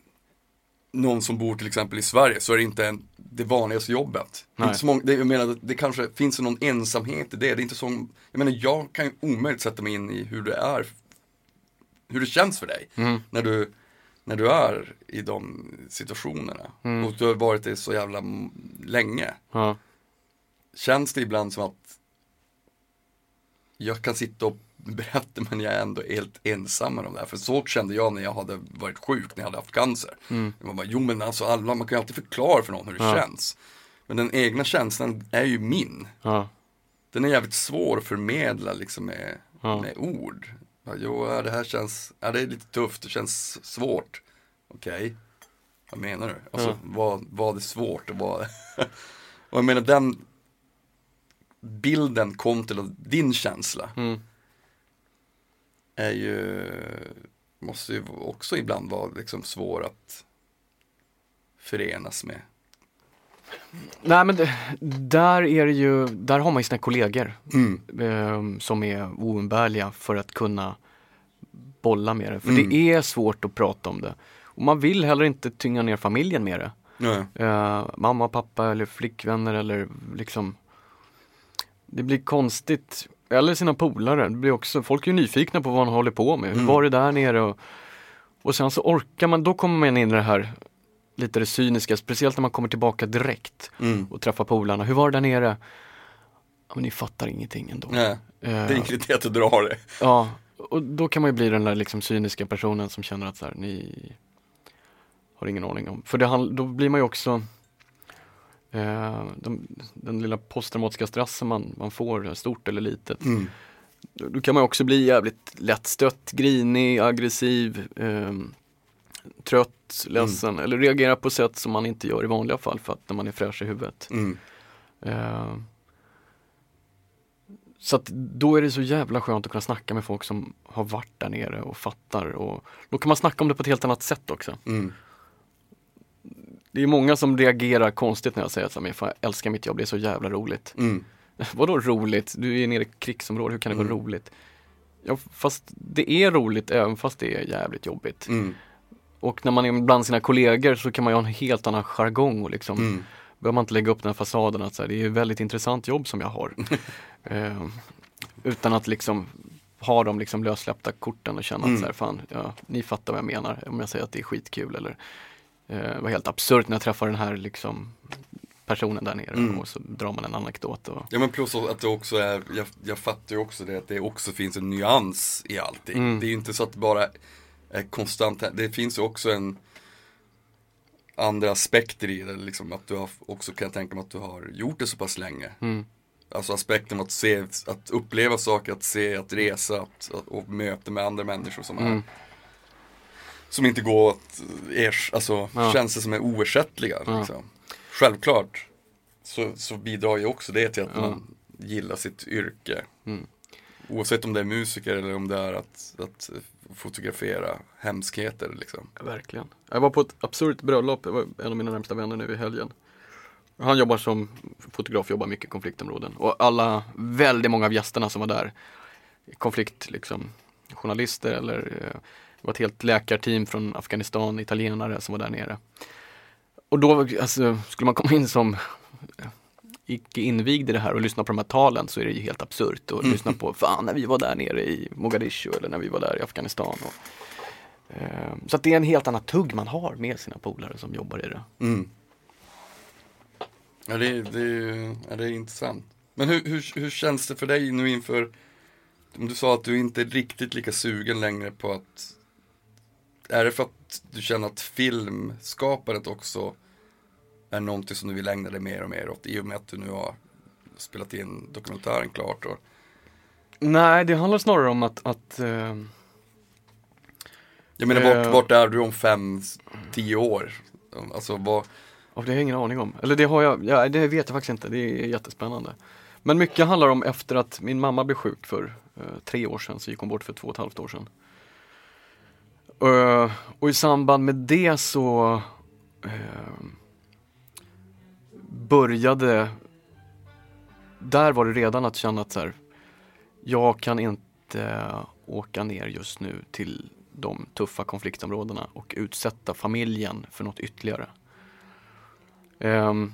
någon som bor till exempel i Sverige så är det inte en, det vanligaste jobbet. Nej. inte så många, det, jag menar, det kanske finns någon ensamhet i det. Det är inte så, jag menar, jag kan ju omöjligt sätta mig in i hur det är, hur det känns för dig när, du, när du är i de situationerna. Och du har varit det så jävla länge. Ja. Känns det ibland som att jag kan sitta och berätta men jag är ändå helt ensam med de där. För så kände jag när jag hade varit sjuk, när jag hade haft cancer. Jag bara, jo men alltså alla, man kan ju alltid förklara för någon hur det Ja. känns. Men den egna känslan är ju min. Ja. Den är jävligt svår att förmedla liksom med, Ja. med ord. Jo, det här känns, ja, det är lite tufft, det känns svårt. Okej, vad menar du? Alltså, Ja. vad, vad är svårt och vad... och jag menar den bilden kontra din känsla Mm. är ju, måste ju också ibland vara liksom svår att förenas med. Nej men där är det ju, där har man ju sina kollegor Mm. eh, som är oumbärliga för att kunna bolla med det. För Mm. det är svårt att prata om det. Och man vill heller inte tynga ner familjen med det. Eh, mamma, pappa eller flickvänner eller liksom Det blir konstigt. Eller sina polare. Det blir också, folk är ju nyfikna på vad han håller på med. Hur Mm. var det där nere? Och, och sen så orkar man, då kommer man in i det här lite det cyniska, speciellt när man kommer tillbaka direkt Mm. och träffar polarna. Hur var det där nere? Ja, men ni fattar ingenting ändå. Nej. Det Eh, att du drar det. Ja, och då kan man ju bli den där liksom cyniska personen som känner att så här, ni har ingen aning om. För det, då blir man ju också eh, de, den lilla posttraumatiska stressen man, man får, stort eller litet. Mm. Då, då kan man också bli jävligt lättstött, grinig, aggressiv, eh, trött, ledsen eller reagera på sätt som man inte gör i vanliga fall för att när man är fräsch i huvudet. Mm. Eh, så att då är det så jävla skönt att kunna snacka med folk som har varit där nere och fattar och då kan man snacka om det på ett helt annat sätt också. Mm. Det är många som reagerar konstigt när jag säger att så här, "Men fan, jag älskar mitt jobb, det är så jävla roligt. Mm. Vadå roligt? Du är nere i krigsområde, hur kan det vara Mm. roligt? Ja, fast det är roligt även fast det är jävligt jobbigt. Mm. Och när man är bland sina kollegor så kan man ju ha en helt annan jargong och liksom Mm. behöver man inte lägga upp den här fasaden att så här, det är ett väldigt intressant jobb som jag har. eh, utan att liksom ha de liksom lössläppta korten och känna Mm. att så här, fan, ja, ni fattar vad jag menar om jag säger att det är skitkul eller eh, var helt absurt när jag träffade den här liksom personen där nere Mm. och så drar man en anekdot. Och, Ja men plus att det också är, jag, jag fattar ju också det att det också finns en nyans i allting. Mm. Det är ju inte så att det bara konstant, det finns ju också en andra aspekter i det, liksom att du har också kan jag tänka mig att du har gjort det så pass länge. mm, Alltså aspekten att se, att uppleva saker, att se, att resa att, och möta med andra människor som är mm, Som inte går att, ers, alltså Ja. känslor som är oersättliga. Ja. Liksom. Självklart så, så bidrar ju också det till att Ja. man gillar sitt yrke. Mm. Oavsett om det är musiker eller om det är att, att fotografera hemskheter liksom. verkligen. Jag var på ett absurt bröllop, det var en av mina närmsta vänner nu i helgen. Han jobbar som fotograf, jobbar mycket i konfliktområden och alla, väldigt många av gästerna som var där, konflikt liksom, journalister eller eh, det var ett helt läkarteam från Afghanistan, italienare som var där nere. Och då alltså, skulle man komma in som icke invigd i det här och lyssna på de här talen så är det ju helt absurt att lyssna på, fan när vi var där nere i Mogadishu eller när vi var där i Afghanistan. Och, eh, så att det är en helt annan tugg man har med sina polare som jobbar i det. Mm. Ja, det, är- det, ja, det är intressant. Men hur, hur, hur känns det för dig nu inför, du sa att du inte är riktigt lika sugen längre på att, är det för att du känner att filmskapandet också är någonting som du vill ägna dig mer och mer åt i och med att du nu har spelat in dokumentären klart och, Nej, det handlar snarare om att, att eh, jag menar vart, Eh. vart är du om fem, tio år? Alltså vad, Ja, det har jag ingen aning om. Eller det har jag, ja, det vet jag faktiskt inte. Det är jättespännande. Men mycket handlar om efter att min mamma blev sjuk för eh, tre år sedan, så gick hon bort för två och ett halvt år sedan. Eh, och i samband med det så eh, började, där var det redan att känna att så här, jag kan inte åka ner just nu till de tuffa konfliktområdena och utsätta familjen för något ytterligare. Ehm,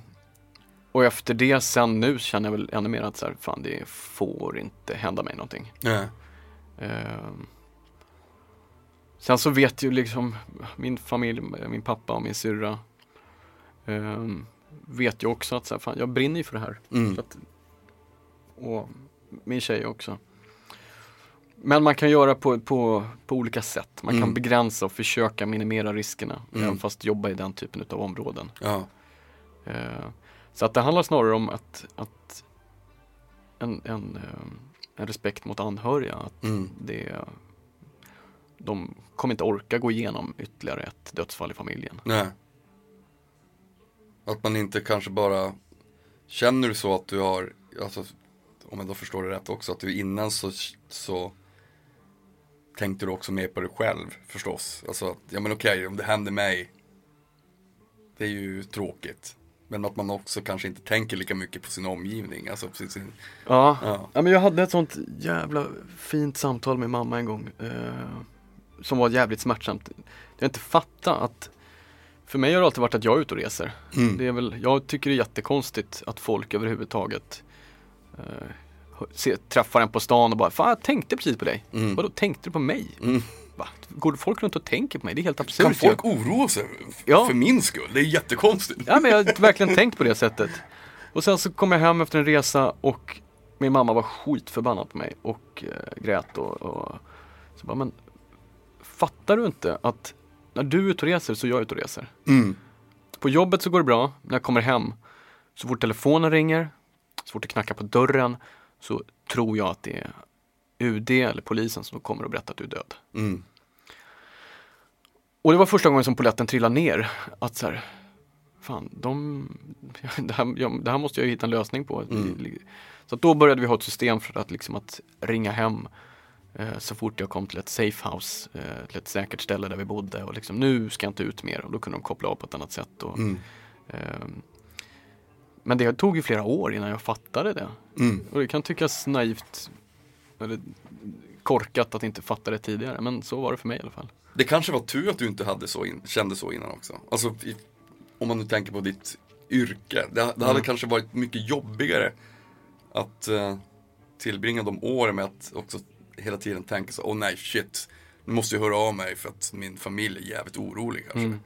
och efter det sen nu känner jag väl ännu mer att så här, fan det får inte hända mig någonting. Nej. Ehm, sen så vet ju liksom min familj, min pappa och min syrra ehm, vet ju också att så här, fan, jag brinner ju för det här. Mm. Att, och min tjej också. Men man kan göra på, på, på olika sätt. Man kan Mm. begränsa och försöka minimera riskerna. Mm. Även fast jobba i den typen av områden. Ja. Eh, så att det handlar snarare om att, att en, en, eh, en respekt mot anhöriga. Att Mm. det, de kommer inte orka gå igenom ytterligare ett dödsfall i familjen. Nej. Att man inte kanske bara Känner du så att du har alltså, Om jag då förstår det rätt också Att du innan så, så Tänkte du också mer på dig själv förstås Alltså att, ja men okej om det händer mig Det är ju tråkigt Men att man också kanske inte tänker lika mycket på sin omgivning Alltså på sin, sin Ja. ja. Ja men jag hade ett sånt jävla fint samtal med mamma en gång eh, Som var jävligt smärtsamt Jag inte fatta att För mig har det alltid varit att jag är ute och reser Mm. det är väl, Jag tycker det är jättekonstigt att folk överhuvudtaget eh, se, Träffar en på stan och bara Fan jag tänkte precis på dig Mm. Vadå tänkte du på mig? Mm. Va? Går folk runt och tänker på mig? Det är helt absurt Kan folk oroa sig Ja. för min skull? Det är jättekonstigt Ja men jag har verkligen tänkt på det sättet. Och sen så kom jag hem efter en resa och min mamma var skitförbannad på mig och eh, grät och, och så bara, men fattar du inte att när du är ute och reser så är jag ute och reser. mm. På jobbet så går det bra, när jag kommer hem, så fort telefonen ringer, så fort det knackar på dörren så tror jag att det är UD eller polisen som kommer och berättar att du är död. Mm. Och det var första gången som polletten trillade ner. Att så här, fan, de, det, här, ja, det här måste jag hitta en lösning på. Mm. Så då började vi ha ett system för att, liksom, att ringa hem så fort jag kom till ett safe house, eh, till ett säkert ställe där vi bodde. Och liksom, nu ska jag inte ut mer. Och då kunde de koppla av på ett annat sätt. Och, Mm. ehm, men det tog ju flera år innan jag fattade det. Mm. Och det kan tyckas naivt eller korkat att inte fatta det tidigare. Men så var det för mig i alla fall. Det kanske var tur att du inte hade så in, kände så innan också. Alltså, i, om man nu tänker på ditt yrke. Det, det hade Mm. kanske varit mycket jobbigare att eh, tillbringa de åren med att också hela tiden tänka så, åh nej shit, nu måste jag höra av mig för att min familj är jävligt orolig kanske. Mm.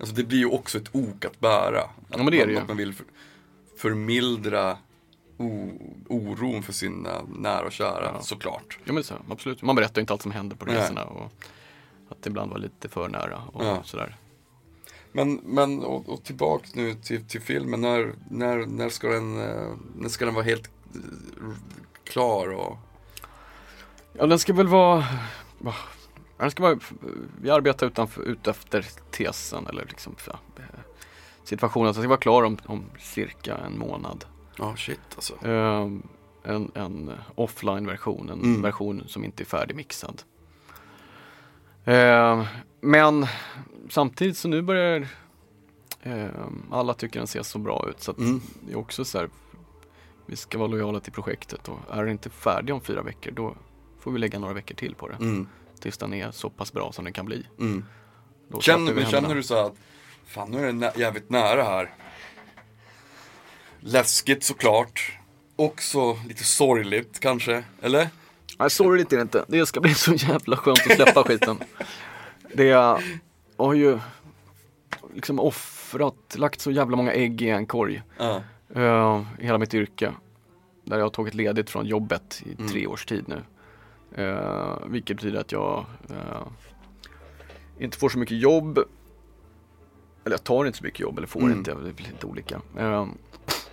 Alltså det blir ju också ett ok att bära. Att, Ja, men det är det man, ju. att man vill för, förmildra oron för sina nära och kära, Ja. såklart. Ja men så, absolut. Man berättar ju inte allt som händer på Nej. resorna och att det ibland var lite för nära och Ja. sådär. Men, men och, och tillbaks nu till, till filmen, när, när, när, ska den, eh, när ska den vara helt eh, klar och... Ja den ska väl vara, den ska vara, vi arbetar utanför, ut efter tesen eller liksom ja, eh, situationen. Så den ska vara klar om, om cirka en månad. Ja, shit alltså. Ehm, en en offline-version, en Mm. version som inte är färdigmixad. Ehm, men samtidigt så nu börjar ehm, alla tycker den ser så bra ut så att Mm. det är också så här vi ska vara lojala till projektet och är den inte färdig om fyra veckor då får vi lägga några veckor till på det Mm, tills den är så pass bra som den kan bli. mm. Då Känner, men känner du så att, fan nu är det nä- jävligt nära här. Läskigt såklart. Också lite sorgligt kanske, eller? Nej, sorgligt är det inte. Det ska bli så jävla skönt att släppa skiten. Det jag har ju liksom offrat, lagt så jävla många ägg i en korg. Eh, i hela mitt yrke. Där jag har tagit ledigt från jobbet i Mm. tre års tid nu. Eh, vilket betyder att jag eh, inte får så mycket jobb. Eller jag tar inte så mycket jobb, eller får Mm. inte, det blir lite olika. Eh,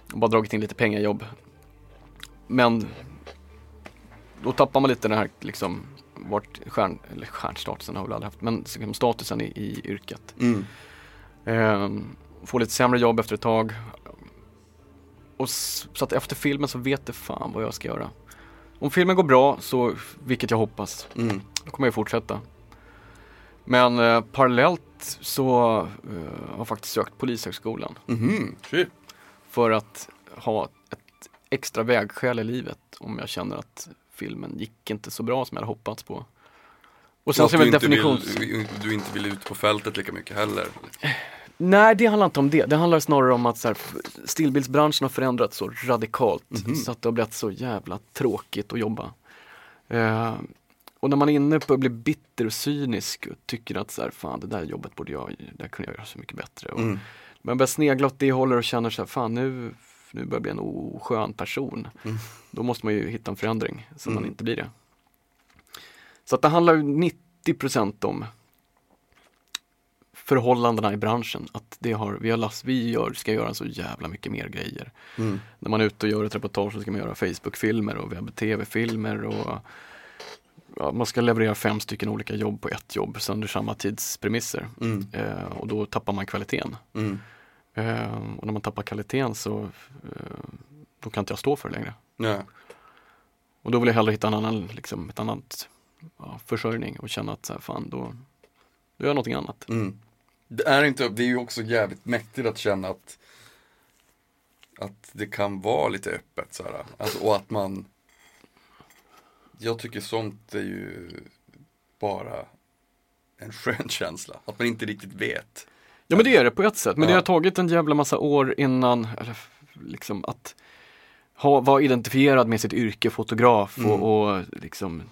bara dragit in lite pengajobb. Men då tappar man lite den här liksom vart stjärn, eller stjärnstatusen har jag väl aldrig haft, men liksom statusen i, i yrket. Mm. Ehm, får lite sämre jobb efter ett tag. Och så att efter filmen så vet det fan vad jag ska göra. Om filmen går bra, så, vilket jag hoppas, Mm. då kommer jag fortsätta. Men eh, parallellt så eh, har jag faktiskt sökt Polishögskolan. Shit. för att ha ett extra vägskäl i livet om jag känner att filmen gick inte så bra som jag hade hoppats på. Och sen så är väl definitions... vill, du inte vill ut på fältet lika mycket heller. Nej, det handlar inte om det. Det handlar snarare om att så här, stillbildsbranschen har förändrats så radikalt Mhm. så att det har blivit så jävla tråkigt att jobba. Eh, och när man är inne på att bli bitter och cynisk och tycker att så här, fan det där jobbet borde jag, det där kunde jag göra så mycket bättre. Och Mm. Man börjar snegla åt det hållet och känner så här, fan nu, nu börjar jag bli en oskön person. Mm. Då måste man ju hitta en förändring så man Mm. inte blir det. Så att det handlar ju 90% om förhållandena i branschen. Att det har, vi, har last, vi gör, ska göra så jävla mycket mer grejer. Mm. När man är ute och gör ett reportage så ska man göra Facebook-filmer och webb-tv-filmer och ja, man ska leverera fem stycken olika jobb på ett jobb under samma tidspremisser. Mm. Eh, och då tappar man kvaliteten. Mm. Eh, och när man tappar kvaliteten så eh, då kan inte jag stå för det längre. Ja. Och då vill jag hellre hitta en annan, liksom, ett annat ja, försörjning och känna att så här, fan då, då gör jag någonting annat. Mm. Det är inte, det är ju också jävligt mäktigt att känna att att det kan vara lite öppet så här. Alltså, och att man Jag tycker sånt är ju bara en skön känsla. Att man inte riktigt vet. Ja men det är det på ett sätt, men det Ja. har tagit en jävla massa år innan, eller, liksom att ha, vara identifierad med sitt yrke fotograf och, Mm. och liksom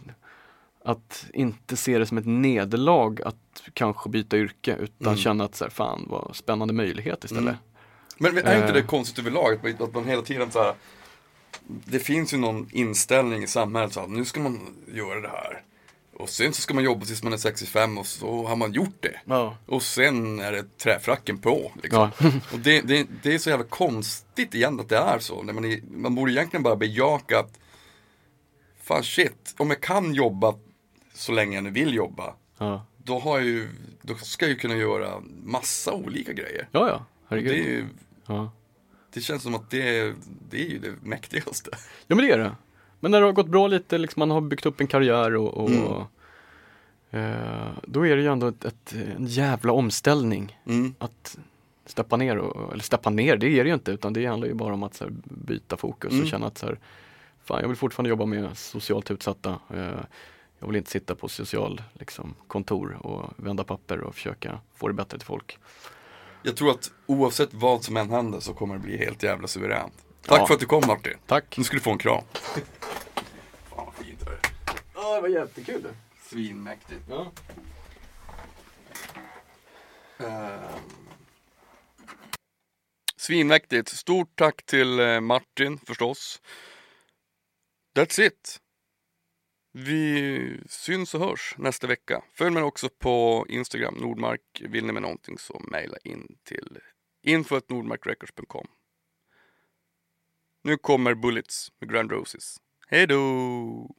att inte se det som ett nederlag att kanske byta yrke utan Mm. känna att så här, fan vad spännande möjlighet istället. Mm. Men, men är inte Eh. det konstigt överlag? Att man, att man hela tiden så här Det finns ju någon inställning i samhället så att nu ska man göra det här. Och sen så ska man jobba tills man är 65 och så har man gjort det. Ja. Och sen är det träfracken på. Liksom. Ja. Och det, det, det är så jävla konstigt igen att det är så. När man, är, man borde egentligen bara bejaka att Fan shit, om jag kan jobba så länge jag nu vill jobba. Ja, Då, har jag ju, då ska jag ju kunna göra massa olika grejer. ja, ja. Det, herregud. är ju, Ja. det känns som att det, är- det är ju det mäktigaste. ja men det är det. Men när det har gått bra lite, liksom, man har byggt upp en karriär och, och Mm. eh, då är det ju ändå ett, ett, en jävla omställning. Mm. att steppa ner, och, eller steppa ner, det är det ju inte utan det handlar ju bara om att här, byta fokus Mm. och känna att så här, fan jag vill fortfarande jobba med socialt utsatta. Eh, jag vill inte sitta på social liksom, kontor och vända papper och försöka få det bättre till folk. Jag tror att oavsett vad som än händer så kommer det bli helt jävla suveränt. Tack Ja. för att du kom Martin. Tack! Nu ska du få en kram. Fan vad fint det. Ja, det var jättekul. Svinmäktigt. Ja. Ehm. Svinmäktigt. Stort tack till eh, Martin förstås. That's it. Vi syns och hörs nästa vecka. Följ mig också på Instagram, Nordmark. Vill ni med någonting så mejla in till info.nordmarkrecords.com. Nu kommer Bullets med Grand Roses. Hej då!